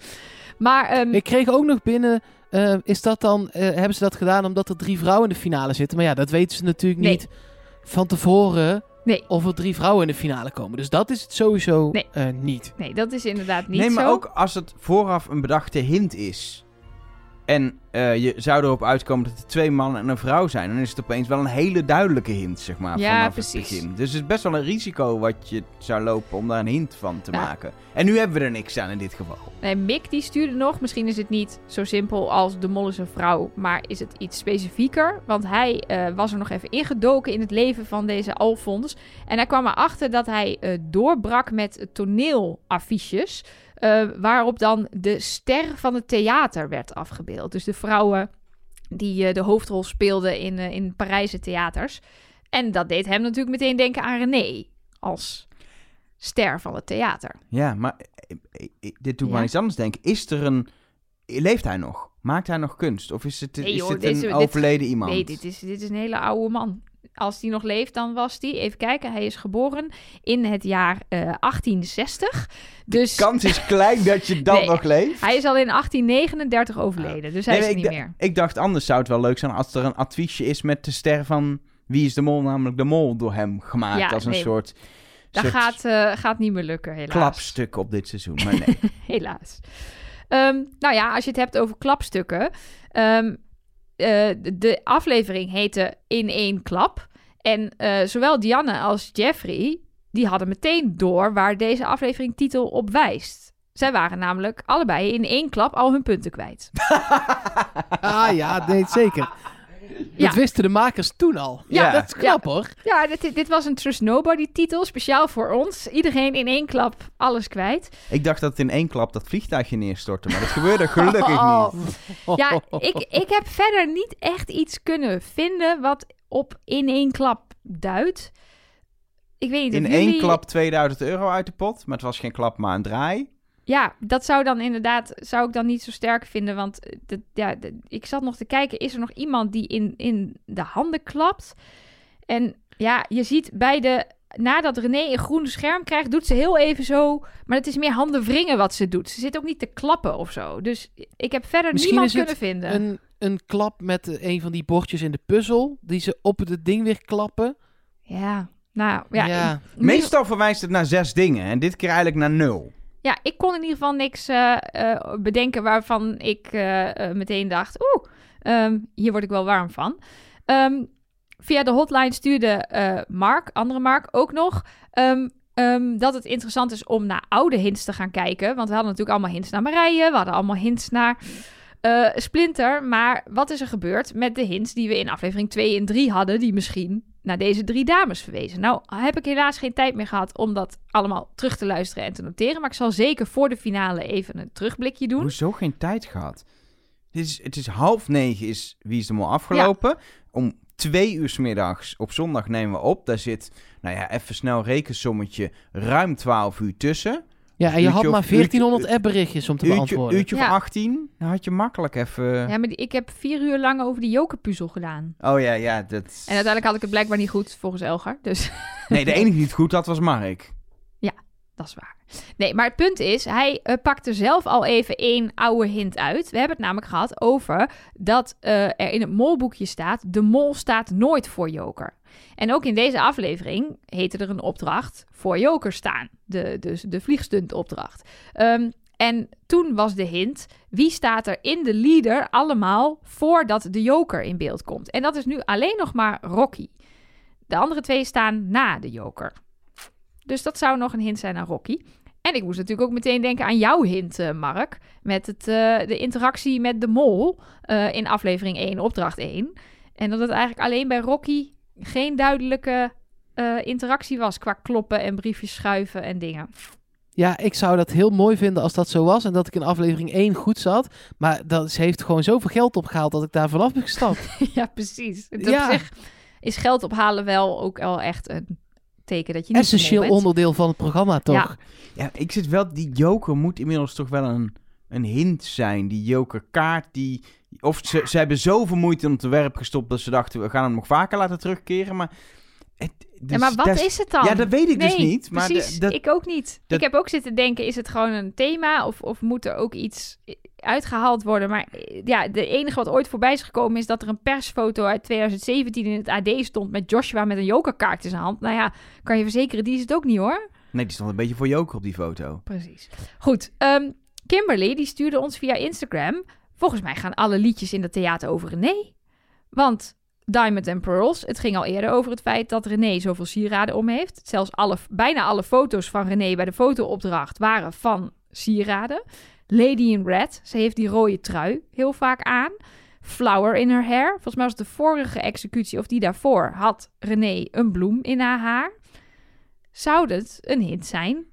[laughs] maar ehm, Ik kreeg ook nog binnen, is dat dan, hebben ze dat gedaan omdat er drie vrouwen in de finale zitten? Maar ja, dat weten ze natuurlijk Nee. niet van tevoren Nee. of er drie vrouwen in de finale komen. Dus dat is het sowieso Nee. eh, niet. nee, dat is inderdaad niet nee, maar zo. ook als het vooraf een bedachte hint is. En eh, je zou erop uitkomen dat er twee mannen en een vrouw zijn. Dan is het opeens wel een hele duidelijke hint, zeg maar, Ja, vanaf precies. het begin. Dus het is best wel een risico wat je zou lopen om daar een hint van te Ja. maken. En nu hebben we er niks aan in dit geval. Nee, Mick die stuurde nog. Misschien is het niet zo simpel als de mol is een vrouw, maar is het iets specifieker. Want hij eh, was er nog even ingedoken in het leven van deze Alfons. En hij kwam erachter dat hij eh, doorbrak met toneelaffiches. Eh, waarop dan de ster van het theater werd afgebeeld. Dus de vrouwen die eh, de hoofdrol speelden in, eh, in Parijse theaters. En dat deed hem natuurlijk meteen denken aan René als ster van het theater. Ja, maar dit doet Ja. aan iets anders denken. Is er een... Leeft hij nog? Maakt hij nog kunst? Of is het Nee, is joh, dit deze- een dit- overleden iemand? Nee, dit is, dit is een hele oude man. Als die nog leeft, dan was die. Even kijken, hij is geboren in het jaar eh, 1860. Dus Kans is klein dat je dan Nee, nog leeft. hij is al in 1839 overleden. Dus hij Nee, is nee, niet meer. ik dacht anders zou het wel leuk zijn als er een adviesje is met de ster van Wie is de Mol, namelijk de Mol, door hem gemaakt. Ja, als een soort, Dat soort gaat, eh, gaat niet meer lukken, helaas. klapstuk op dit seizoen. Maar nee. [laughs] Helaas. Ehm, nou ja, als je het hebt over klapstukken. ehm, eh, de, aflevering heette In één klap. En eh, zowel Dianne als Jeffrey, die hadden meteen door waar deze aflevering titel op wijst. Zij waren namelijk allebei in één klap al hun punten kwijt. [laughs] Ah ja, nee, zeker. Ja. Dat wisten de makers toen al. Ja. Ja, dat is knap hoor. Ja, dit, dit was een Trust Nobody titel, speciaal voor ons. Iedereen in één klap alles kwijt. ik dacht dat het in één klap dat vliegtuigje neerstortte, maar dat gebeurde gelukkig [laughs] Oh. niet. Ja, ik, ik heb verder niet echt iets kunnen vinden wat op in één klap duidt. Ik weet niet In één klap 2000 euro uit de pot, maar het was geen klap, maar een draai. Ja, dat zou dan inderdaad zou ik dan niet zo sterk vinden, want eh, dat, ja, ik zat nog te kijken, is er nog iemand die in, in de handen klapt? En ja, je ziet bij de nadat René een groen scherm krijgt, doet ze heel even zo, maar het is meer handen wringen wat ze doet. Ze zit ook niet te klappen of zo. Dus ik heb verder Misschien niemand is het kunnen vinden. Een, een klap met eh, een van die bordjes in de puzzel. Die ze op het ding weer klappen. Ja, nou ja. Ja. Meestal verwijst het naar zes dingen en dit keer eigenlijk naar nul. Ja, ik kon in ieder geval niks eh, eh, bedenken waarvan ik eh, meteen dacht... Oeh, ehm, hier word ik wel warm van. Ehm, via de hotline stuurde Mark, andere Mark, ook nog... ehm, dat het interessant is om naar oude hints te gaan kijken. Want we hadden natuurlijk allemaal hints naar Marije. We hadden allemaal hints naar Splinter. Maar wat is er gebeurd met de hints die we in aflevering 2 en 3 hadden... die misschien naar deze drie dames verwezen. Nou, heb ik helaas geen tijd meer gehad om dat allemaal terug te luisteren en te noteren. Maar ik zal zeker voor de finale even een terugblikje doen. Hoezo geen tijd gehad? Het is, het is half negen is Wie is de Mol afgelopen. Om twee uur 's middags op zondag nemen we op. Daar zit, nou ja, even snel rekensommetje, ruim 12 uur tussen. Ja, en je had maar 1400 uurtje- appberichtjes om te Uurtje, beantwoorden. uurtje Ja. 18, dan had je makkelijk even... Ja, maar die- ik heb vier uur lang over die jokerpuzzel gedaan. Oh ja, ja, dat... En uiteindelijk had ik het blijkbaar niet goed, volgens Elgar. Dus Nee, de [laughs] enige die het goed had was Mark. Dat is waar. Nee, maar het punt is, hij eh, pakte zelf al even één oude hint uit. We hebben het namelijk gehad over dat eh, er in het molboekje staat... de mol staat nooit voor joker. En ook in deze aflevering heette er een opdracht voor joker staan. De, dus de vliegstuntopdracht. Ehm, en toen was de hint, wie staat er in de leader allemaal voordat de joker in beeld komt? En dat is nu alleen nog maar Rocky. De andere twee staan na de joker. Dus dat zou nog een hint zijn aan Rocky. En ik moest natuurlijk ook meteen denken aan jouw hint, eh, Mark. Met het, eh, de interactie met de mol eh, in aflevering 1, opdracht 1. En dat het eigenlijk alleen bij Rocky geen duidelijke interactie was qua kloppen en briefjes schuiven en dingen. Ja, ik zou dat heel mooi vinden als dat zo was. En dat ik in aflevering 1 goed zat. Maar dat, ze heeft gewoon zoveel geld opgehaald dat ik daar vanaf ben gestapt. [laughs] ja, precies. Ja. Op zich is geld ophalen wel ook wel echt een teken dat je niet Essentieel bent. onderdeel van het programma, toch? Ja. Ja, ik zit wel... Die joker moet inmiddels toch wel een, een hint zijn. Die jokerkaart die... Of ze, ze hebben zoveel moeite in het werp gestopt dat ze dachten... we gaan hem nog vaker laten terugkeren, maar... Het, Ja, dus maar wat is het dan? Ja, dat weet ik dus niet. Maar precies. dat, ik ook niet. dat- Ik heb ook zitten denken, is het gewoon een thema of, of moet er ook iets uitgehaald worden? Maar eh, ja, de enige wat ooit voorbij is gekomen is dat er een persfoto uit 2017 in het AD stond met Joshua met een jokerkaart in zijn hand. Nou ja, kan je verzekeren, die is het ook niet hoor. Nee, die stond een beetje voor joker op die foto. Precies. Goed, ehm, Kimberly die stuurde ons via Instagram. Volgens mij gaan alle liedjes in dat theater over René. Want Diamond and Pearls, het ging al eerder over het feit dat René zoveel sieraden om heeft. Zelfs alle, bijna alle foto's van René bij de fotoopdracht waren van sieraden. Lady in Red, ze heeft die rode trui heel vaak aan. Flower in her hair. Volgens mij was de vorige executie of die daarvoor had René een bloem in haar haar. Zou het een hint zijn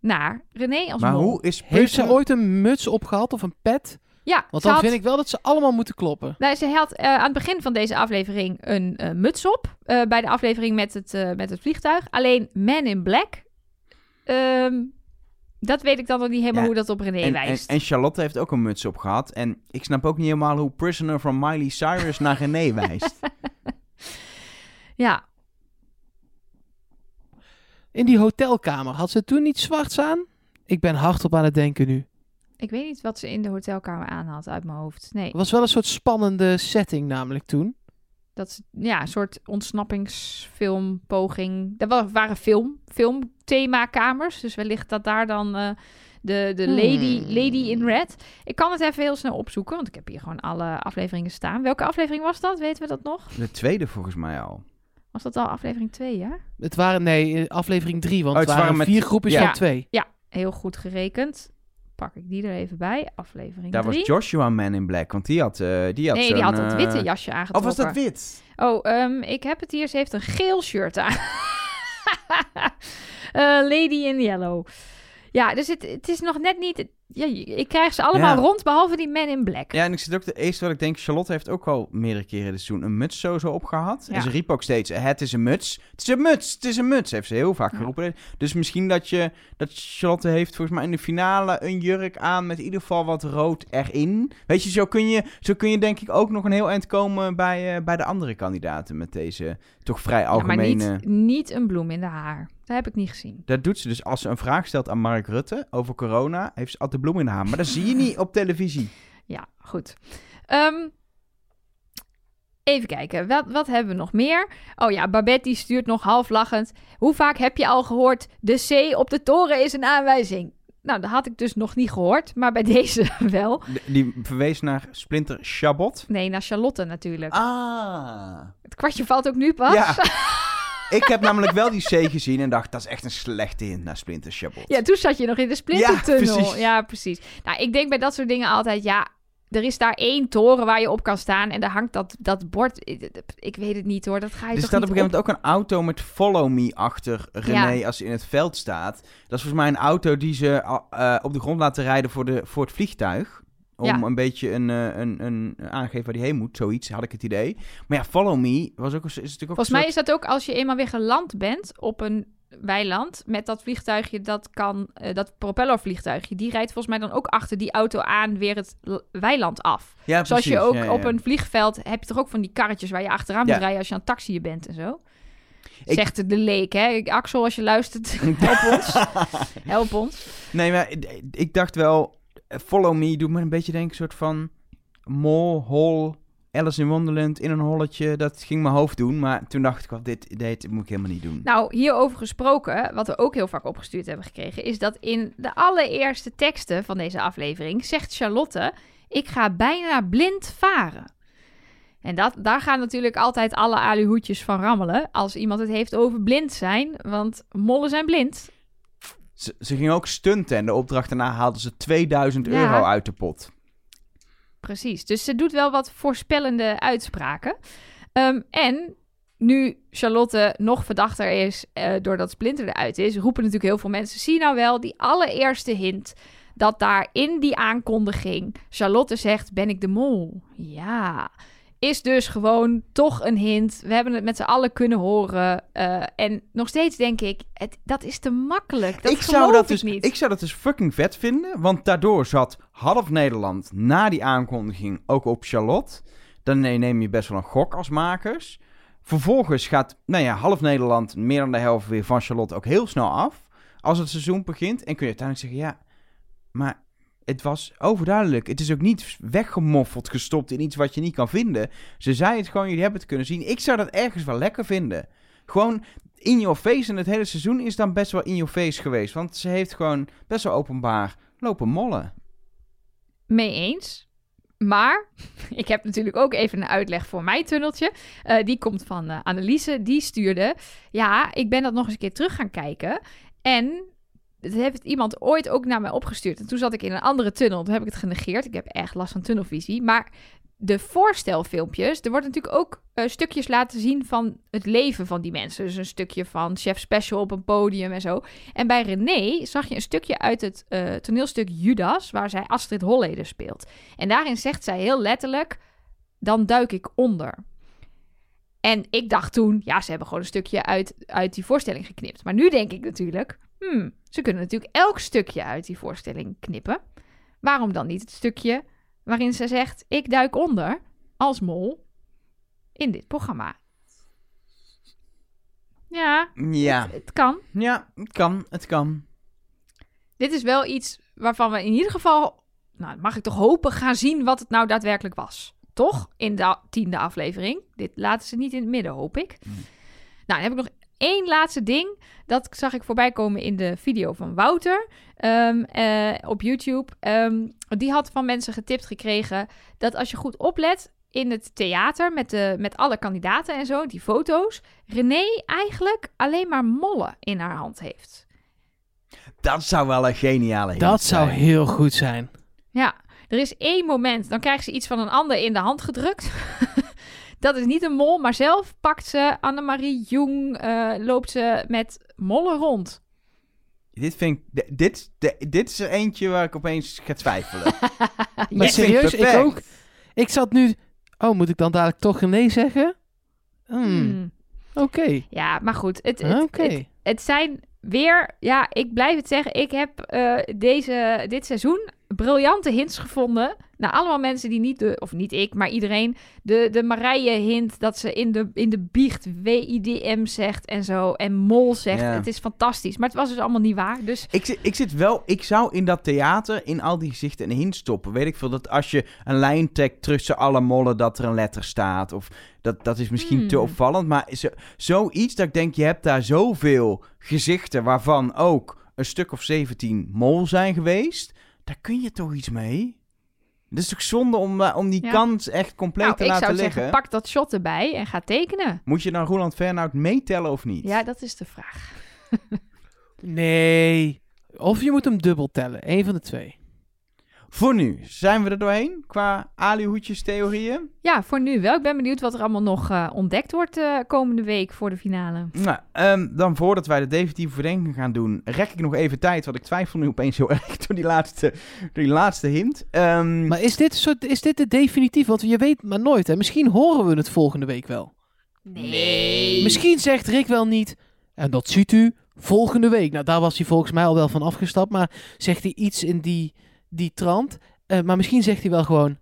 naar René als Maar mol? hoe is Heeft ze ooit een muts opgehad of een pet? Ja, Want dan had- vind ik wel dat ze allemaal moeten kloppen. Nou, ze had eh, aan het begin van deze aflevering een eh, muts op. eh, bij de aflevering met het, eh, met het vliegtuig. Alleen Man in Black. ehm, dat weet ik dan nog niet helemaal Ja, hoe dat op René en, en, wijst. en Charlotte heeft ook een muts op gehad. En ik snap ook niet helemaal hoe Prisoner van Miley Cyrus naar René [laughs] wijst. Ja, In die hotelkamer, had ze toen niet zwarts aan? Ik ben hardop aan het denken nu. ik weet niet wat ze in de hotelkamer aan had uit mijn hoofd. Nee, Het was wel een soort spannende setting namelijk toen. Dat is ja, een soort ontsnappingsfilmpoging. Dat wa- waren film, filmthemakamers. Dus wellicht dat daar dan eh, de, de lady, Hmm. lady in red. Ik kan het even heel snel opzoeken, want ik heb hier gewoon alle afleveringen staan. Welke aflevering was dat? Weten we dat nog? De tweede volgens mij al. Was dat al aflevering 2, ja? Het waren, nee, aflevering 3, want Oh, het het waren waren met- vier groepjes ja. van twee. Ja, heel goed gerekend. Pak ik die er even bij. Aflevering Daar 3. was Joshua Man in Black, want die had, eh die had nee, die had dat eh, witte jasje aangetrokken. Of was dat wit? Oh, ehm, ik heb het hier. Ze heeft een geel shirt aan. [laughs] Eh, Lady in Yellow. Ja, dus het, het is nog net niet... Ja, ik krijg ze allemaal Ja. rond, behalve die Man in Black. Ja, en ik zit ook de eerste wat ik denk, Charlotte heeft ook al meerdere keren dit seizoen een muts sowieso opgehad. Ja. En ze riep ook steeds, het is een muts. Het is een muts, het is een muts, heeft ze heel vaak Ja. geroepen. Dus misschien dat je, dat Charlotte heeft volgens mij in de finale een jurk aan met in ieder geval wat rood erin. Weet je, zo kun je, zo kun je denk ik ook nog een heel eind komen bij, eh, bij de andere kandidaten met deze toch vrij Ja, maar algemene... niet, niet een bloem in de haar. Dat heb ik niet gezien. Dat doet ze dus als ze een vraag stelt aan Mark Rutte over corona, heeft ze altijd bloem in haar. Maar dat zie je niet op televisie. Ja, goed. Ehm, even kijken, wat, wat hebben we nog meer? Oh ja, Babette die stuurt nog half lachend. Hoe vaak heb je al gehoord, de C op de toren is een aanwijzing? Nou, dat had ik dus nog niet gehoord, maar bij [laughs] deze wel. Die verwees naar Splinter Chabot. Nee, naar Charlotte natuurlijk. Ah. Het kwartje valt ook nu pas. Ja. [laughs] Ik heb namelijk wel die C gezien en dacht, dat is echt een slechte hint naar Splinter Chabot. Ja, toen zat je nog in de splintertunnel. Ja, precies. Ja, precies. Nou, ik denk bij dat soort dingen altijd, ja, er is daar één toren waar je op kan staan en daar hangt dat, dat bord. Ik, ik weet het niet hoor, dat ga je er toch staat op een gegeven moment ook een auto met Follow Me achter René Ja. als ze in het veld staat. Dat is volgens mij een auto die ze uh, op de grond laten rijden voor, de, voor het vliegtuig. Om Ja. een beetje een, uh, een, een aangeven waar die heen moet. Zoiets had ik het idee. Maar ja, Follow Me was ook, is natuurlijk ook Volgens mij is dat ook als je eenmaal weer geland bent op een weiland met dat vliegtuigje, dat kan, uh, dat propellervliegtuigje, die rijdt volgens mij dan ook achter die auto aan weer het weiland af. Ja, Zoals je ook ja, ja. op een vliegveld heb je toch ook van die karretjes waar je achteraan moet rijden als je aan het taxiën bent en zo. Ik- Zegt de leek, hè? Axel, als je luistert, [laughs] help ons. [laughs] Help ons. Nee, maar ik- dacht wel, eh, Follow Me doet me een beetje denken, een soort van mol, hol, Alice in Wonderland in een holletje. Dat ging mijn hoofd doen, maar toen dacht ik wel, dit, dit moet ik helemaal niet doen. Nou, hierover gesproken, wat we ook heel vaak opgestuurd hebben gekregen, is dat in de allereerste teksten van deze aflevering zegt Charlotte: Ik ga bijna blind varen. En dat, daar gaan natuurlijk altijd alle aluhoedjes van rammelen als iemand het heeft over blind zijn, want mollen zijn blind. Ze, ze ging ook stunten en de opdracht daarna haalden ze 2000 Ja. euro uit de pot. Precies, dus ze doet wel wat voorspellende uitspraken. Ehm, en nu Charlotte nog verdachter is eh, doordat Splinter eruit is, roepen natuurlijk heel veel mensen: zie nou wel die allereerste hint dat daar in die aankondiging Charlotte zegt: Ben ik de mol? Ja. Is dus gewoon toch een hint. We hebben het met z'n allen kunnen horen. Eh, en nog steeds denk ik, het, dat is te makkelijk. Dat ik zou dat ik dus, niet. Ik zou dat dus fucking vet vinden. Want daardoor zat half Nederland na die aankondiging ook op Charlotte. Dan nee, neem je best wel een gok als makers. Vervolgens gaat, nou ja, half Nederland, meer dan de helft weer van Charlotte ook heel snel af. Als het seizoen begint. En kun je uiteindelijk zeggen, ja, maar het was overduidelijk. Het is ook niet weggemoffeld, gestopt in iets wat je niet kan vinden. Ze zei het gewoon, jullie hebben het kunnen zien. Ik zou dat ergens wel lekker vinden. Gewoon in your face. En het hele seizoen is dan best wel in your face geweest. Want ze heeft gewoon best wel openbaar lopen mollen. Mee eens. Maar [laughs] ik heb natuurlijk ook even een uitleg voor mijn tunneltje. Eh, die komt van eh, Anneliese. Die stuurde. Ja, ik ben dat nog eens een keer terug gaan kijken. En het heeft iemand ooit ook naar mij opgestuurd. En toen zat ik in een andere tunnel. Toen heb ik het genegeerd. Ik heb echt last van tunnelvisie. Maar de voorstelfilmpjes, er wordt natuurlijk ook eh, stukjes laten zien van het leven van die mensen. Dus een stukje van Chef Special op een podium en zo. En bij René zag je een stukje uit het eh, toneelstuk Judas, waar zij Astrid Holleder speelt. En daarin zegt zij heel letterlijk, dan duik ik onder. En ik dacht toen, ja, ze hebben gewoon een stukje uit, uit die voorstelling geknipt. Maar nu denk ik natuurlijk, hmm, ze kunnen natuurlijk elk stukje uit die voorstelling knippen. Waarom dan niet het stukje waarin ze zegt: Ik duik onder als mol in dit programma? Ja, Ja, het, het kan. ja, het kan, het kan. Dit is wel iets waarvan we in ieder geval, nou, mag ik toch hopen, gaan zien wat het nou daadwerkelijk was. Toch? In de tiende aflevering. Dit laten ze niet in het midden, hoop ik. Nou, dan heb ik nog één laatste ding. Dat zag ik voorbij komen in de video van Wouter ehm, eh, op YouTube. Ehm, die had van mensen getipt gekregen dat als je goed oplet in het theater met, de, met alle kandidaten en zo, die foto's, René eigenlijk alleen maar mollen in haar hand heeft. Dat zou wel een geniale hint Dat zou zijn. heel goed zijn. Ja, er is één moment, dan krijgt ze iets van een ander in de hand gedrukt. [laughs] dat is niet een mol, maar zelf pakt ze Annemarie Jong, eh, loopt ze met mollen rond. Dit vind ik... Dit, d- dit is er eentje waar ik opeens ga twijfelen. [laughs] Maar Dit ik serieus, ik ook. Ik zat nu... Oh, moet ik dan dadelijk toch nee zeggen? Hmm, Hmm. Oké. Ja, maar goed, het, het, het zijn weer, ja, ik blijf het zeggen, ik heb eh, deze, dit seizoen briljante hints gevonden. Nou, allemaal mensen die niet de, of niet ik, maar iedereen, de, de Marije hint dat ze in de, in de biecht WIDM zegt en zo, en mol zegt. Ja. Het is fantastisch, maar het was dus allemaal niet waar. Dus Ik zit, ik zit wel, ik zou in dat theater in al die gezichten een hint stoppen. Weet ik veel, dat als je een lijn trekt tussen alle mollen, dat er een letter staat. Of dat, dat is misschien Hmm. te opvallend. Maar zo, zoiets dat ik denk, je hebt daar zoveel gezichten waarvan ook een stuk of 17 mol zijn geweest. Daar kun je toch iets mee? Het is toch zonde om, eh, om die Ja. kans echt compleet nou, te ik laten zou liggen? zeggen, pak dat shot erbij en ga tekenen. Moet je dan Roland Fernhout meetellen of niet? Ja, dat is de vraag. [laughs] Nee. Of je moet hem dubbel tellen. Eén van de twee. Voor nu, zijn we er doorheen qua alihoedjes theorieën? Ja, voor nu wel. Ik ben benieuwd wat er allemaal nog eh, ontdekt wordt eh, komende week voor de finale. Nou, ehm, dan voordat wij de definitieve verdenking gaan doen, rek ik nog even tijd, want ik twijfel nu opeens heel [laughs] erg door die laatste, door die laatste hint. Ehm, Maar is dit, soort, is dit de definitief? Want je weet maar nooit. Hè? Misschien horen we het volgende week wel. Nee. Misschien zegt Rick wel niet. En dat ziet u volgende week. Nou, daar was hij volgens mij al wel van afgestapt. Maar zegt hij iets in die, die trant. Eh, maar misschien zegt hij wel gewoon.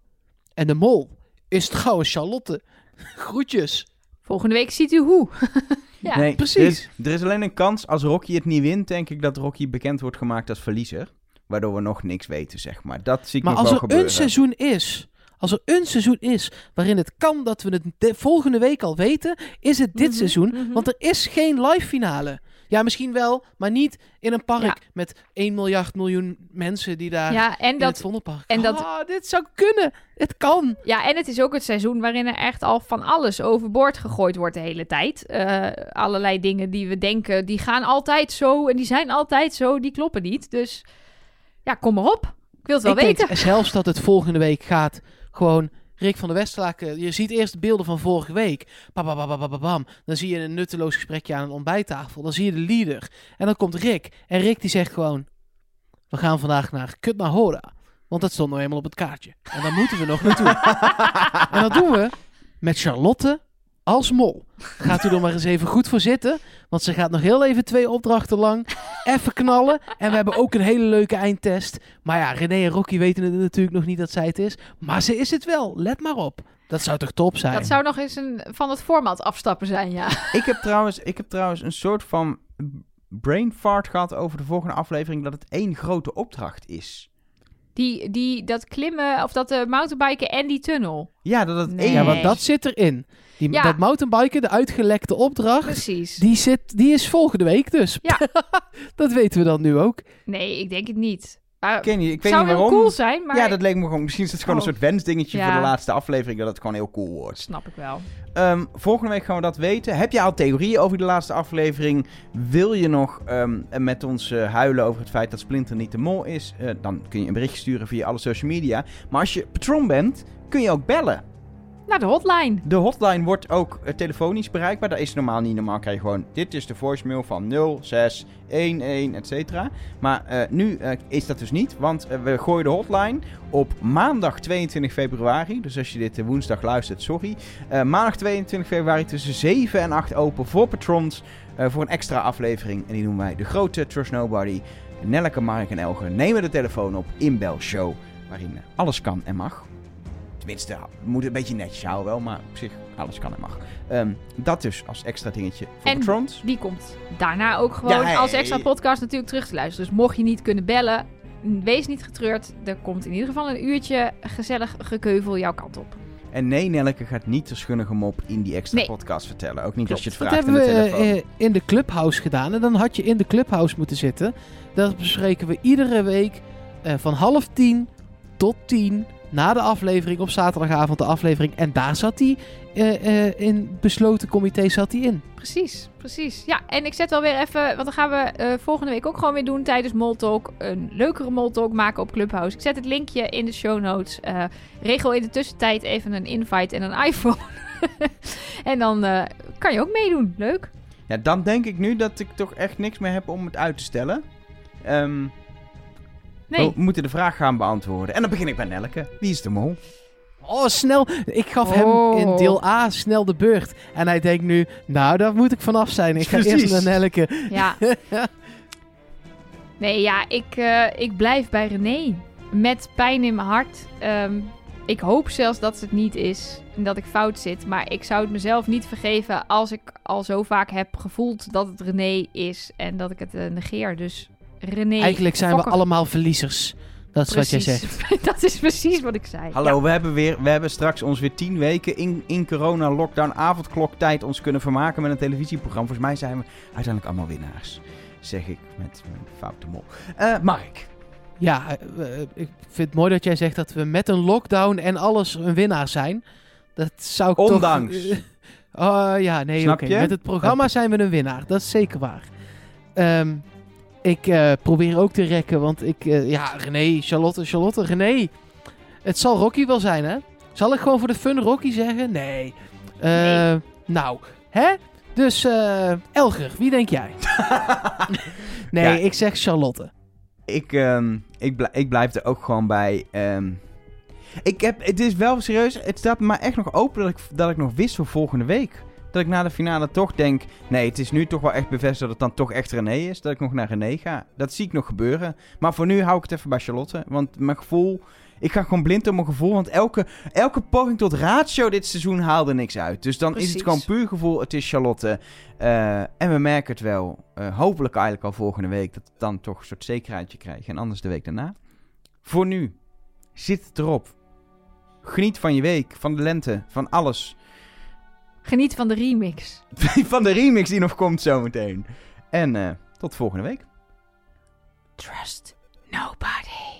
En de mol is trouwens Charlotte. [laughs] Groetjes. Volgende week ziet u hoe. [laughs] ja. nee, precies. Er is, er is alleen een kans, als Rocky het niet wint, denk ik dat Rocky bekend wordt gemaakt als verliezer. Waardoor we nog niks weten, zeg maar. Dat zie ik Maar nog als wel er gebeuren. een seizoen is. Als er een seizoen is waarin het kan dat we het de volgende week al weten, is het dit Mhm, seizoen. mhm. Want er is geen live finale. Ja, misschien wel, maar niet in een park Ja. met 1 miljard miljoen mensen die daar Ja, en in het dat, Vondelpark. en dat- Ah, dit zou kunnen. Het kan. ja, en het is ook het seizoen waarin er echt al van alles overboord gegooid wordt de hele tijd. Eh, allerlei dingen die we denken, die gaan altijd zo en die zijn altijd zo, die kloppen niet. Dus ja, kom maar op. Ik wil het wel Ik denk weten. zelfs dat het volgende week gaat gewoon... Rick van der Westerlaken, je ziet eerst de beelden van vorige week. Bam, bam, bam, bam, bam, bam. Dan zie je een nutteloos gesprekje aan een ontbijttafel. Dan zie je de leader. En dan komt Rick. En Rick die zegt gewoon... We gaan vandaag naar Kutnahora. Want dat stond nou eenmaal op het kaartje. En daar moeten we nog naartoe. [laughs] en dat doen we. met Charlotte als mol. Gaat u er maar eens even goed voor zitten. Want ze gaat nog heel even twee opdrachten lang even knallen. En we hebben ook een hele leuke eindtest. Maar ja, René en Rocky weten het natuurlijk nog niet dat zij het is. Maar ze is het wel. Let maar op. Dat zou toch top zijn? Dat zou nog eens een, van het format afstappen zijn, ja. Ik heb, trouwens, ik heb trouwens een soort van brain fart gehad over de volgende aflevering... dat het één grote opdracht is. Die, die, dat klimmen, of dat uh, mountainbiken en die tunnel. Ja, dat het Nee. één... Ja, want dat zit erin. Die, Ja. Dat mountainbiken, de uitgelekte opdracht, Precies. die, zit, die is volgende week dus. Ja. [laughs] dat weten we dan nu ook. Nee, ik denk het niet. Maar Ik weet niet, ik weet zou niet waarom. cool zijn, maar Ja, dat leek me gewoon... Misschien is het gewoon Oh. een soort wensdingetje Ja. voor de laatste aflevering... dat het gewoon heel cool wordt. snap ik wel. Ehm, volgende week gaan we dat weten. Heb je al theorieën over de laatste aflevering? Wil je nog ehm, met ons eh, huilen over het feit dat Splinter niet de mol is? Eh, dan kun je een berichtje sturen via alle social media. Maar als je patron bent, kun je ook bellen. Nou, de hotline. De hotline wordt ook eh, telefonisch bereikbaar. Dat is normaal niet. Normaal krijg je gewoon... Dit is de voicemail van 0611, et cetera. Maar eh, nu eh, is dat dus niet. Want we gooien de hotline op maandag 22 februari. Dus als je dit woensdag luistert, sorry. Maandag 22 februari tussen 7 en 8 open voor patrons. voor een extra aflevering. En die noemen wij de grote Trust Nobody. Nelleke, Mark en Elger nemen de telefoon op. Inbelshow. Waarin eh, alles kan en mag. Tenminste, we moeten een beetje netjes houden wel, maar op zich alles kan en mag. Ehm, dat dus als extra dingetje voor En- patrons. Die komt daarna ook gewoon Ja, hey. als extra podcast natuurlijk terug te luisteren. Dus mocht je niet kunnen bellen, wees niet getreurd. Er komt in ieder geval een uurtje gezellig gekeuvel jouw kant op. En nee, Nelleke gaat niet de schunnige mop in die extra Nee. podcast vertellen. Ook niet als je het Dat vraagt hebben in we de telefoon. eh, in de clubhouse gedaan. En dan had je in de clubhouse moeten zitten. Dat bespreken we iedere week eh, van half tien tot tien. Na de aflevering op zaterdagavond de aflevering. En daar zat hij eh, eh, in besloten comité zat hij in. Precies, precies. Ja, en ik zet wel weer even, want dan gaan we eh, volgende week ook gewoon weer doen tijdens Moltalk. Een leukere Moltalk maken op Clubhouse. Ik zet het linkje in de show notes. Eh, regel in de tussentijd even een invite en een [laughs] iPhone. en dan eh, kan je ook meedoen. Leuk. Ja, dan denk ik nu dat ik toch echt niks meer heb om het uit te stellen. Ehm, Nee. We moeten de vraag gaan beantwoorden. En dan begin ik bij Nelleke. Wie is de mol? Oh, snel. Ik gaf Oh. hem in deel A snel de beurt. En hij denkt nu, nou, daar moet ik vanaf zijn. Ik ga Precies. eerst naar Nelleke. Ja. [laughs] Nee, ja, ik, eh, ik blijf bij René. Met pijn in mijn hart. Ehm, ik hoop zelfs dat het niet is. En dat ik fout zit. Maar ik zou het mezelf niet vergeven als ik al zo vaak heb gevoeld dat het René is. En dat ik het eh, negeer. Dus René. Eigenlijk zijn we allemaal verliezers. Dat is wat jij zegt. [laughs] dat is precies wat ik zei. Hallo, we, hebben weer, we hebben straks ons weer tien weken in, in corona-lockdown avondkloktijd ons kunnen vermaken met een televisieprogramma. Volgens mij zijn we uiteindelijk allemaal winnaars. Zeg ik met mijn foute mol. Eh Mark. Ja, eh, eh, ik vind het mooi dat jij zegt dat we met een lockdown en alles een winnaar zijn. Dat zou ik Ondanks. toch... [laughs] Oh ja, nee, oké. Met het programma zijn we een winnaar. Dat is zeker waar. Ehm, ik eh, probeer ook te rekken, want ik... eh, ja, René, Charlotte, Charlotte, René. Het zal Rocky wel zijn, hè? Zal ik gewoon voor de fun Rocky zeggen? Nee. Eh, Nee. Nou, hè? Dus, Elger, wie denk jij? [laughs] nee, Ja. ik zeg Charlotte. Ik, ehm, ik, bl- ik blijf er ook gewoon bij. ehm. ik heb, het is wel serieus, het staat me maar echt nog open dat ik, dat ik nog wist voor volgende week. Dat ik na de finale toch denk, nee, het is nu toch wel echt bevestigd dat het dan toch echt René is. Dat ik nog naar René ga. Dat zie ik nog gebeuren. Maar voor nu hou ik het even bij Charlotte. Want mijn gevoel, ik ga gewoon blind op mijn gevoel. Want elke, elke poging tot ratio dit seizoen haalde niks uit. Dus dan is het gewoon puur gevoel, het is Charlotte. Eh, en we merken het wel, eh, hopelijk eigenlijk al volgende week, dat we dan toch een soort zekerheidje krijgen. En anders de week daarna. Voor nu, zit het erop. Geniet van je week, van de lente, van alles. Geniet van de remix. [laughs] van de remix die nog komt zometeen. En eh, tot volgende week. Trust nobody.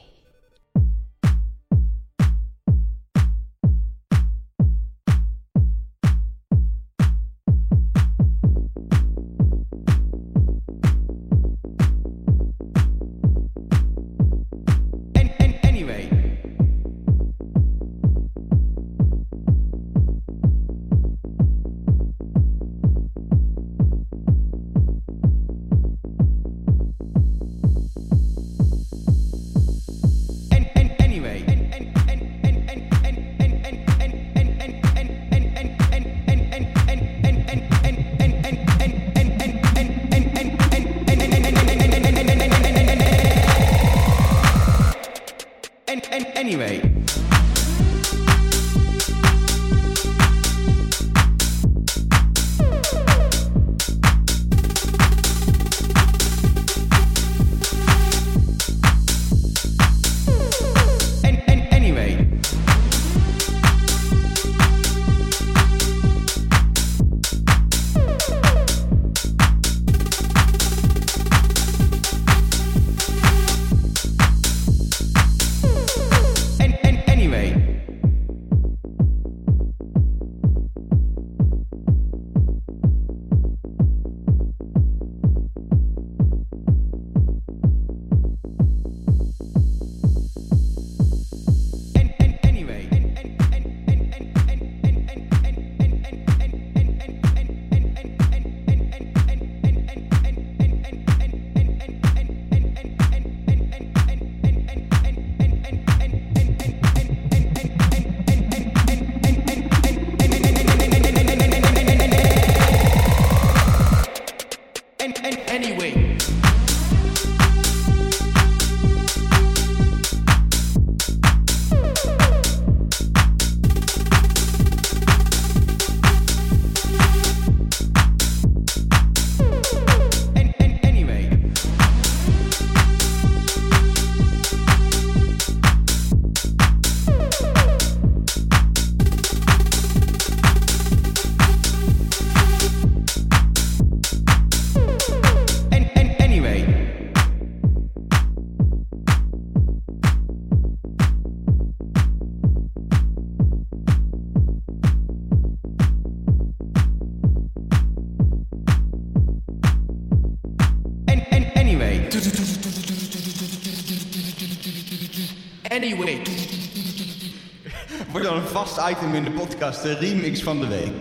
Podcast, de remix van de week.